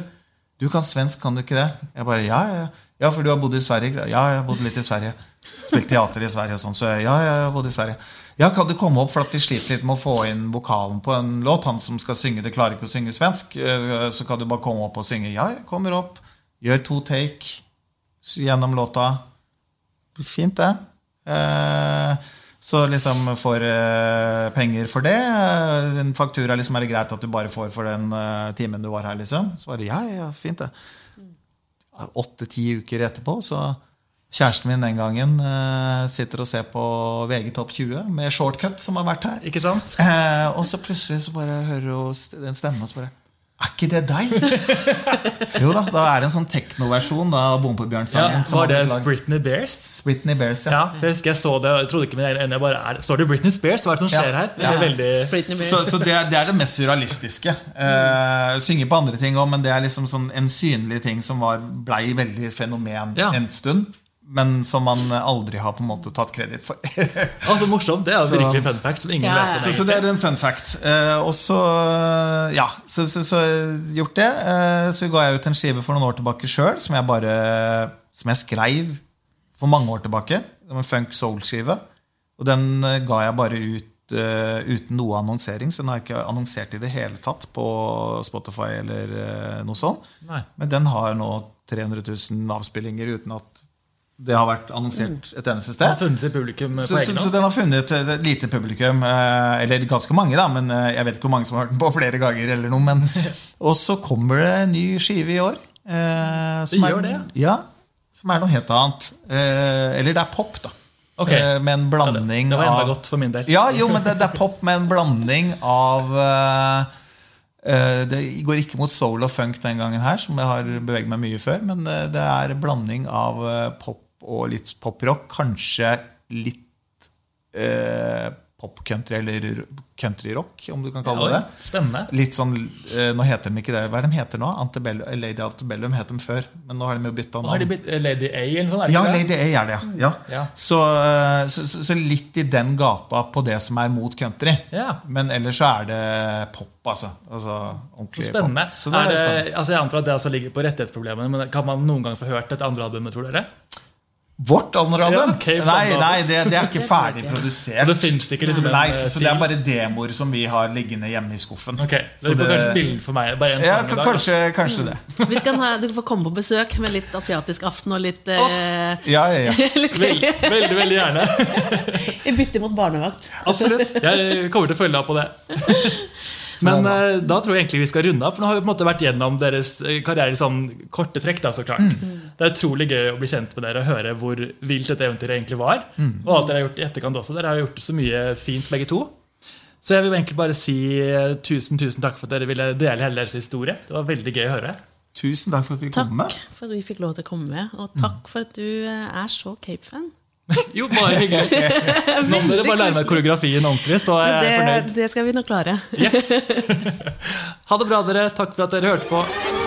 [SPEAKER 2] du kan svensk, kan du ikke det? Jeg bare, ja, ja, ja. Ja, for du har bodd i Sverige? Ja, jeg har bodd litt i Sverige. Spilt teater i Sverige og sånn. Så ja, jeg bodde i Sverige. Ja, kan du komme opp, for at vi sliter litt med å få inn vokalen på en låt. Han som skal synge, det klarer ikke å synge svensk. eh, Så kan du bare komme opp og synge. Ja, jeg kommer opp. Gjør to take gjennom låta. Fint, det. Eh, Så liksom får eh, penger for det. En faktura liksom er det greit at du bare får for den eh, timen du var her. liksom Så bare, det, ja, ja, fint det Åtte-ti uker etterpå så Kjæresten min den gangen eh, sitter og ser på VG Topp 20 med Shortcut, som har vært her.
[SPEAKER 1] Ikke sant?
[SPEAKER 2] Eh, og så plutselig så bare hører hun en den stemmen og så bare Er ikke det deg? jo da, da er det en sånn teknoversjon av Bompebjørn-sangen. Ja,
[SPEAKER 1] var det. Britney Bears?
[SPEAKER 2] Britney Bears, ja.
[SPEAKER 1] Ja, for jeg husker jeg så det, jeg trodde ikke med det jeg bare, er, Står det Britney Spears? Hva er det som skjer
[SPEAKER 2] Ja.
[SPEAKER 1] her?
[SPEAKER 2] Ja.
[SPEAKER 1] veldig...
[SPEAKER 2] Så, så det, er, det er det mest surrealistiske. Uh, synger på andre ting òg, men det er liksom sånn en synlig ting som var, blei veldig fenomen
[SPEAKER 1] Ja.
[SPEAKER 2] en stund. Men som man aldri har på en måte tatt kreditt for.
[SPEAKER 1] Altså, morsomt. Det er
[SPEAKER 2] Så-
[SPEAKER 1] virkelig fun fact som ingen
[SPEAKER 3] Ja,
[SPEAKER 1] vet.
[SPEAKER 2] så, så det er en fun fact. Eh, og så ja, så, så, så gjort det. Eh, så ga jeg ut en skive for noen år tilbake sjøl, som jeg bare Som jeg skreiv for mange år tilbake. Det var en funk soul-skive. Og den eh, ga jeg bare ut eh, uten noe annonsering, så den har jeg ikke annonsert i det hele tatt på Spotify eller eh, noe sånt.
[SPEAKER 1] Nei.
[SPEAKER 2] Men den har nå 300 000 avspillinger uten at det har vært annonsert et eneste
[SPEAKER 1] sted.
[SPEAKER 2] sted.
[SPEAKER 1] har funnet sitt publikum på
[SPEAKER 2] Så, så,
[SPEAKER 1] egen
[SPEAKER 2] så den har funnet et et lite publikum. eh, Eller ganske mange, da. Men eh, jeg vet ikke hvor mange som har hørt den på flere ganger. eller noe men, Og så kommer det en ny skive i år. eh, som
[SPEAKER 1] Det gjør
[SPEAKER 2] er,
[SPEAKER 1] det,
[SPEAKER 2] Ja, Som er noe helt annet. Eh, Eller det er pop, da.
[SPEAKER 1] Okay.
[SPEAKER 2] Eh, Med en blanding av
[SPEAKER 1] det var enda
[SPEAKER 2] av
[SPEAKER 1] godt for min del.
[SPEAKER 2] Ja, jo, men det, det er pop med en blanding av eh, eh, Det går ikke mot soul og funk den gangen her, som jeg har beveget meg mye før, men eh, det er blanding av eh, pop og litt poprock. Kanskje litt eh, pop-country eller countryrock, om du kan kalle det det.
[SPEAKER 1] spennende.
[SPEAKER 2] Litt sånn, eh, Nå heter de ikke det. Hva er de heter nå? Antebellum, Lady Antebellum het de før, men nå har de jo bytta
[SPEAKER 1] navn. har de bytt, eh, Lady A eller noe sånt?
[SPEAKER 2] Ja. Lady A er det, ja. ja.
[SPEAKER 1] Ja.
[SPEAKER 2] Så, eh, så, så, litt i den gata på det som er mot country.
[SPEAKER 1] Ja.
[SPEAKER 2] Men ellers så er det pop, altså. altså
[SPEAKER 1] Så spennende.
[SPEAKER 2] Pop. Så det
[SPEAKER 1] er
[SPEAKER 2] er
[SPEAKER 1] det,
[SPEAKER 2] spennende.
[SPEAKER 1] altså jeg antar at det altså ligger på rettighetsproblemene, men kan man noen gang få hørt dette andre albumet, tror dere?
[SPEAKER 2] Vårt Alnor-album?
[SPEAKER 1] Ja,
[SPEAKER 2] nei, nei det, det er ikke ferdig produsert.
[SPEAKER 1] det ikke liksom
[SPEAKER 2] Nei,
[SPEAKER 1] eh,
[SPEAKER 2] så det er bare demoer som vi har liggende hjemme i skuffen.
[SPEAKER 1] Ok,
[SPEAKER 2] Så det-
[SPEAKER 1] kanskje spille den for meg. Bare en
[SPEAKER 2] Ja,
[SPEAKER 1] dag.
[SPEAKER 2] kanskje, kanskje det.
[SPEAKER 3] Vi skal ha, du får komme på besøk med litt asiatisk aften og litt, eh,
[SPEAKER 2] Ja, ja, ja.
[SPEAKER 3] litt
[SPEAKER 1] Veldig, veldig, veldig gjerne.
[SPEAKER 3] I bytte mot barnevakt.
[SPEAKER 1] Absolutt. Jeg kommer til å følge deg på det. Men eh, da tror jeg egentlig vi skal runde av, for nå har vi på en måte vært gjennom deres eh, karriere i sånn korte trekk. da, så klart. Det er utrolig gøy å bli kjent med dere og høre hvor vilt dette eventyret egentlig var. Og alt dere har gjort i etterkant også. Dere har gjort så mye fint, begge to. Så jeg vil egentlig bare si eh, tusen tusen takk for at dere ville dele hele deres historie. Det var veldig gøy å høre.
[SPEAKER 2] Tusen takk for at vi
[SPEAKER 3] fikk
[SPEAKER 2] komme. med.
[SPEAKER 3] for at vi fikk lov til å komme med, og takk for at du er så Cape-fan.
[SPEAKER 1] Jo, bare hyggelig. Nå må dere bare lære meg koreografien ordentlig, så er jeg
[SPEAKER 3] Det,
[SPEAKER 1] fornøyd.
[SPEAKER 3] det skal vi nok klare.
[SPEAKER 1] Yes. Ha det bra, dere. Takk for at dere hørte på.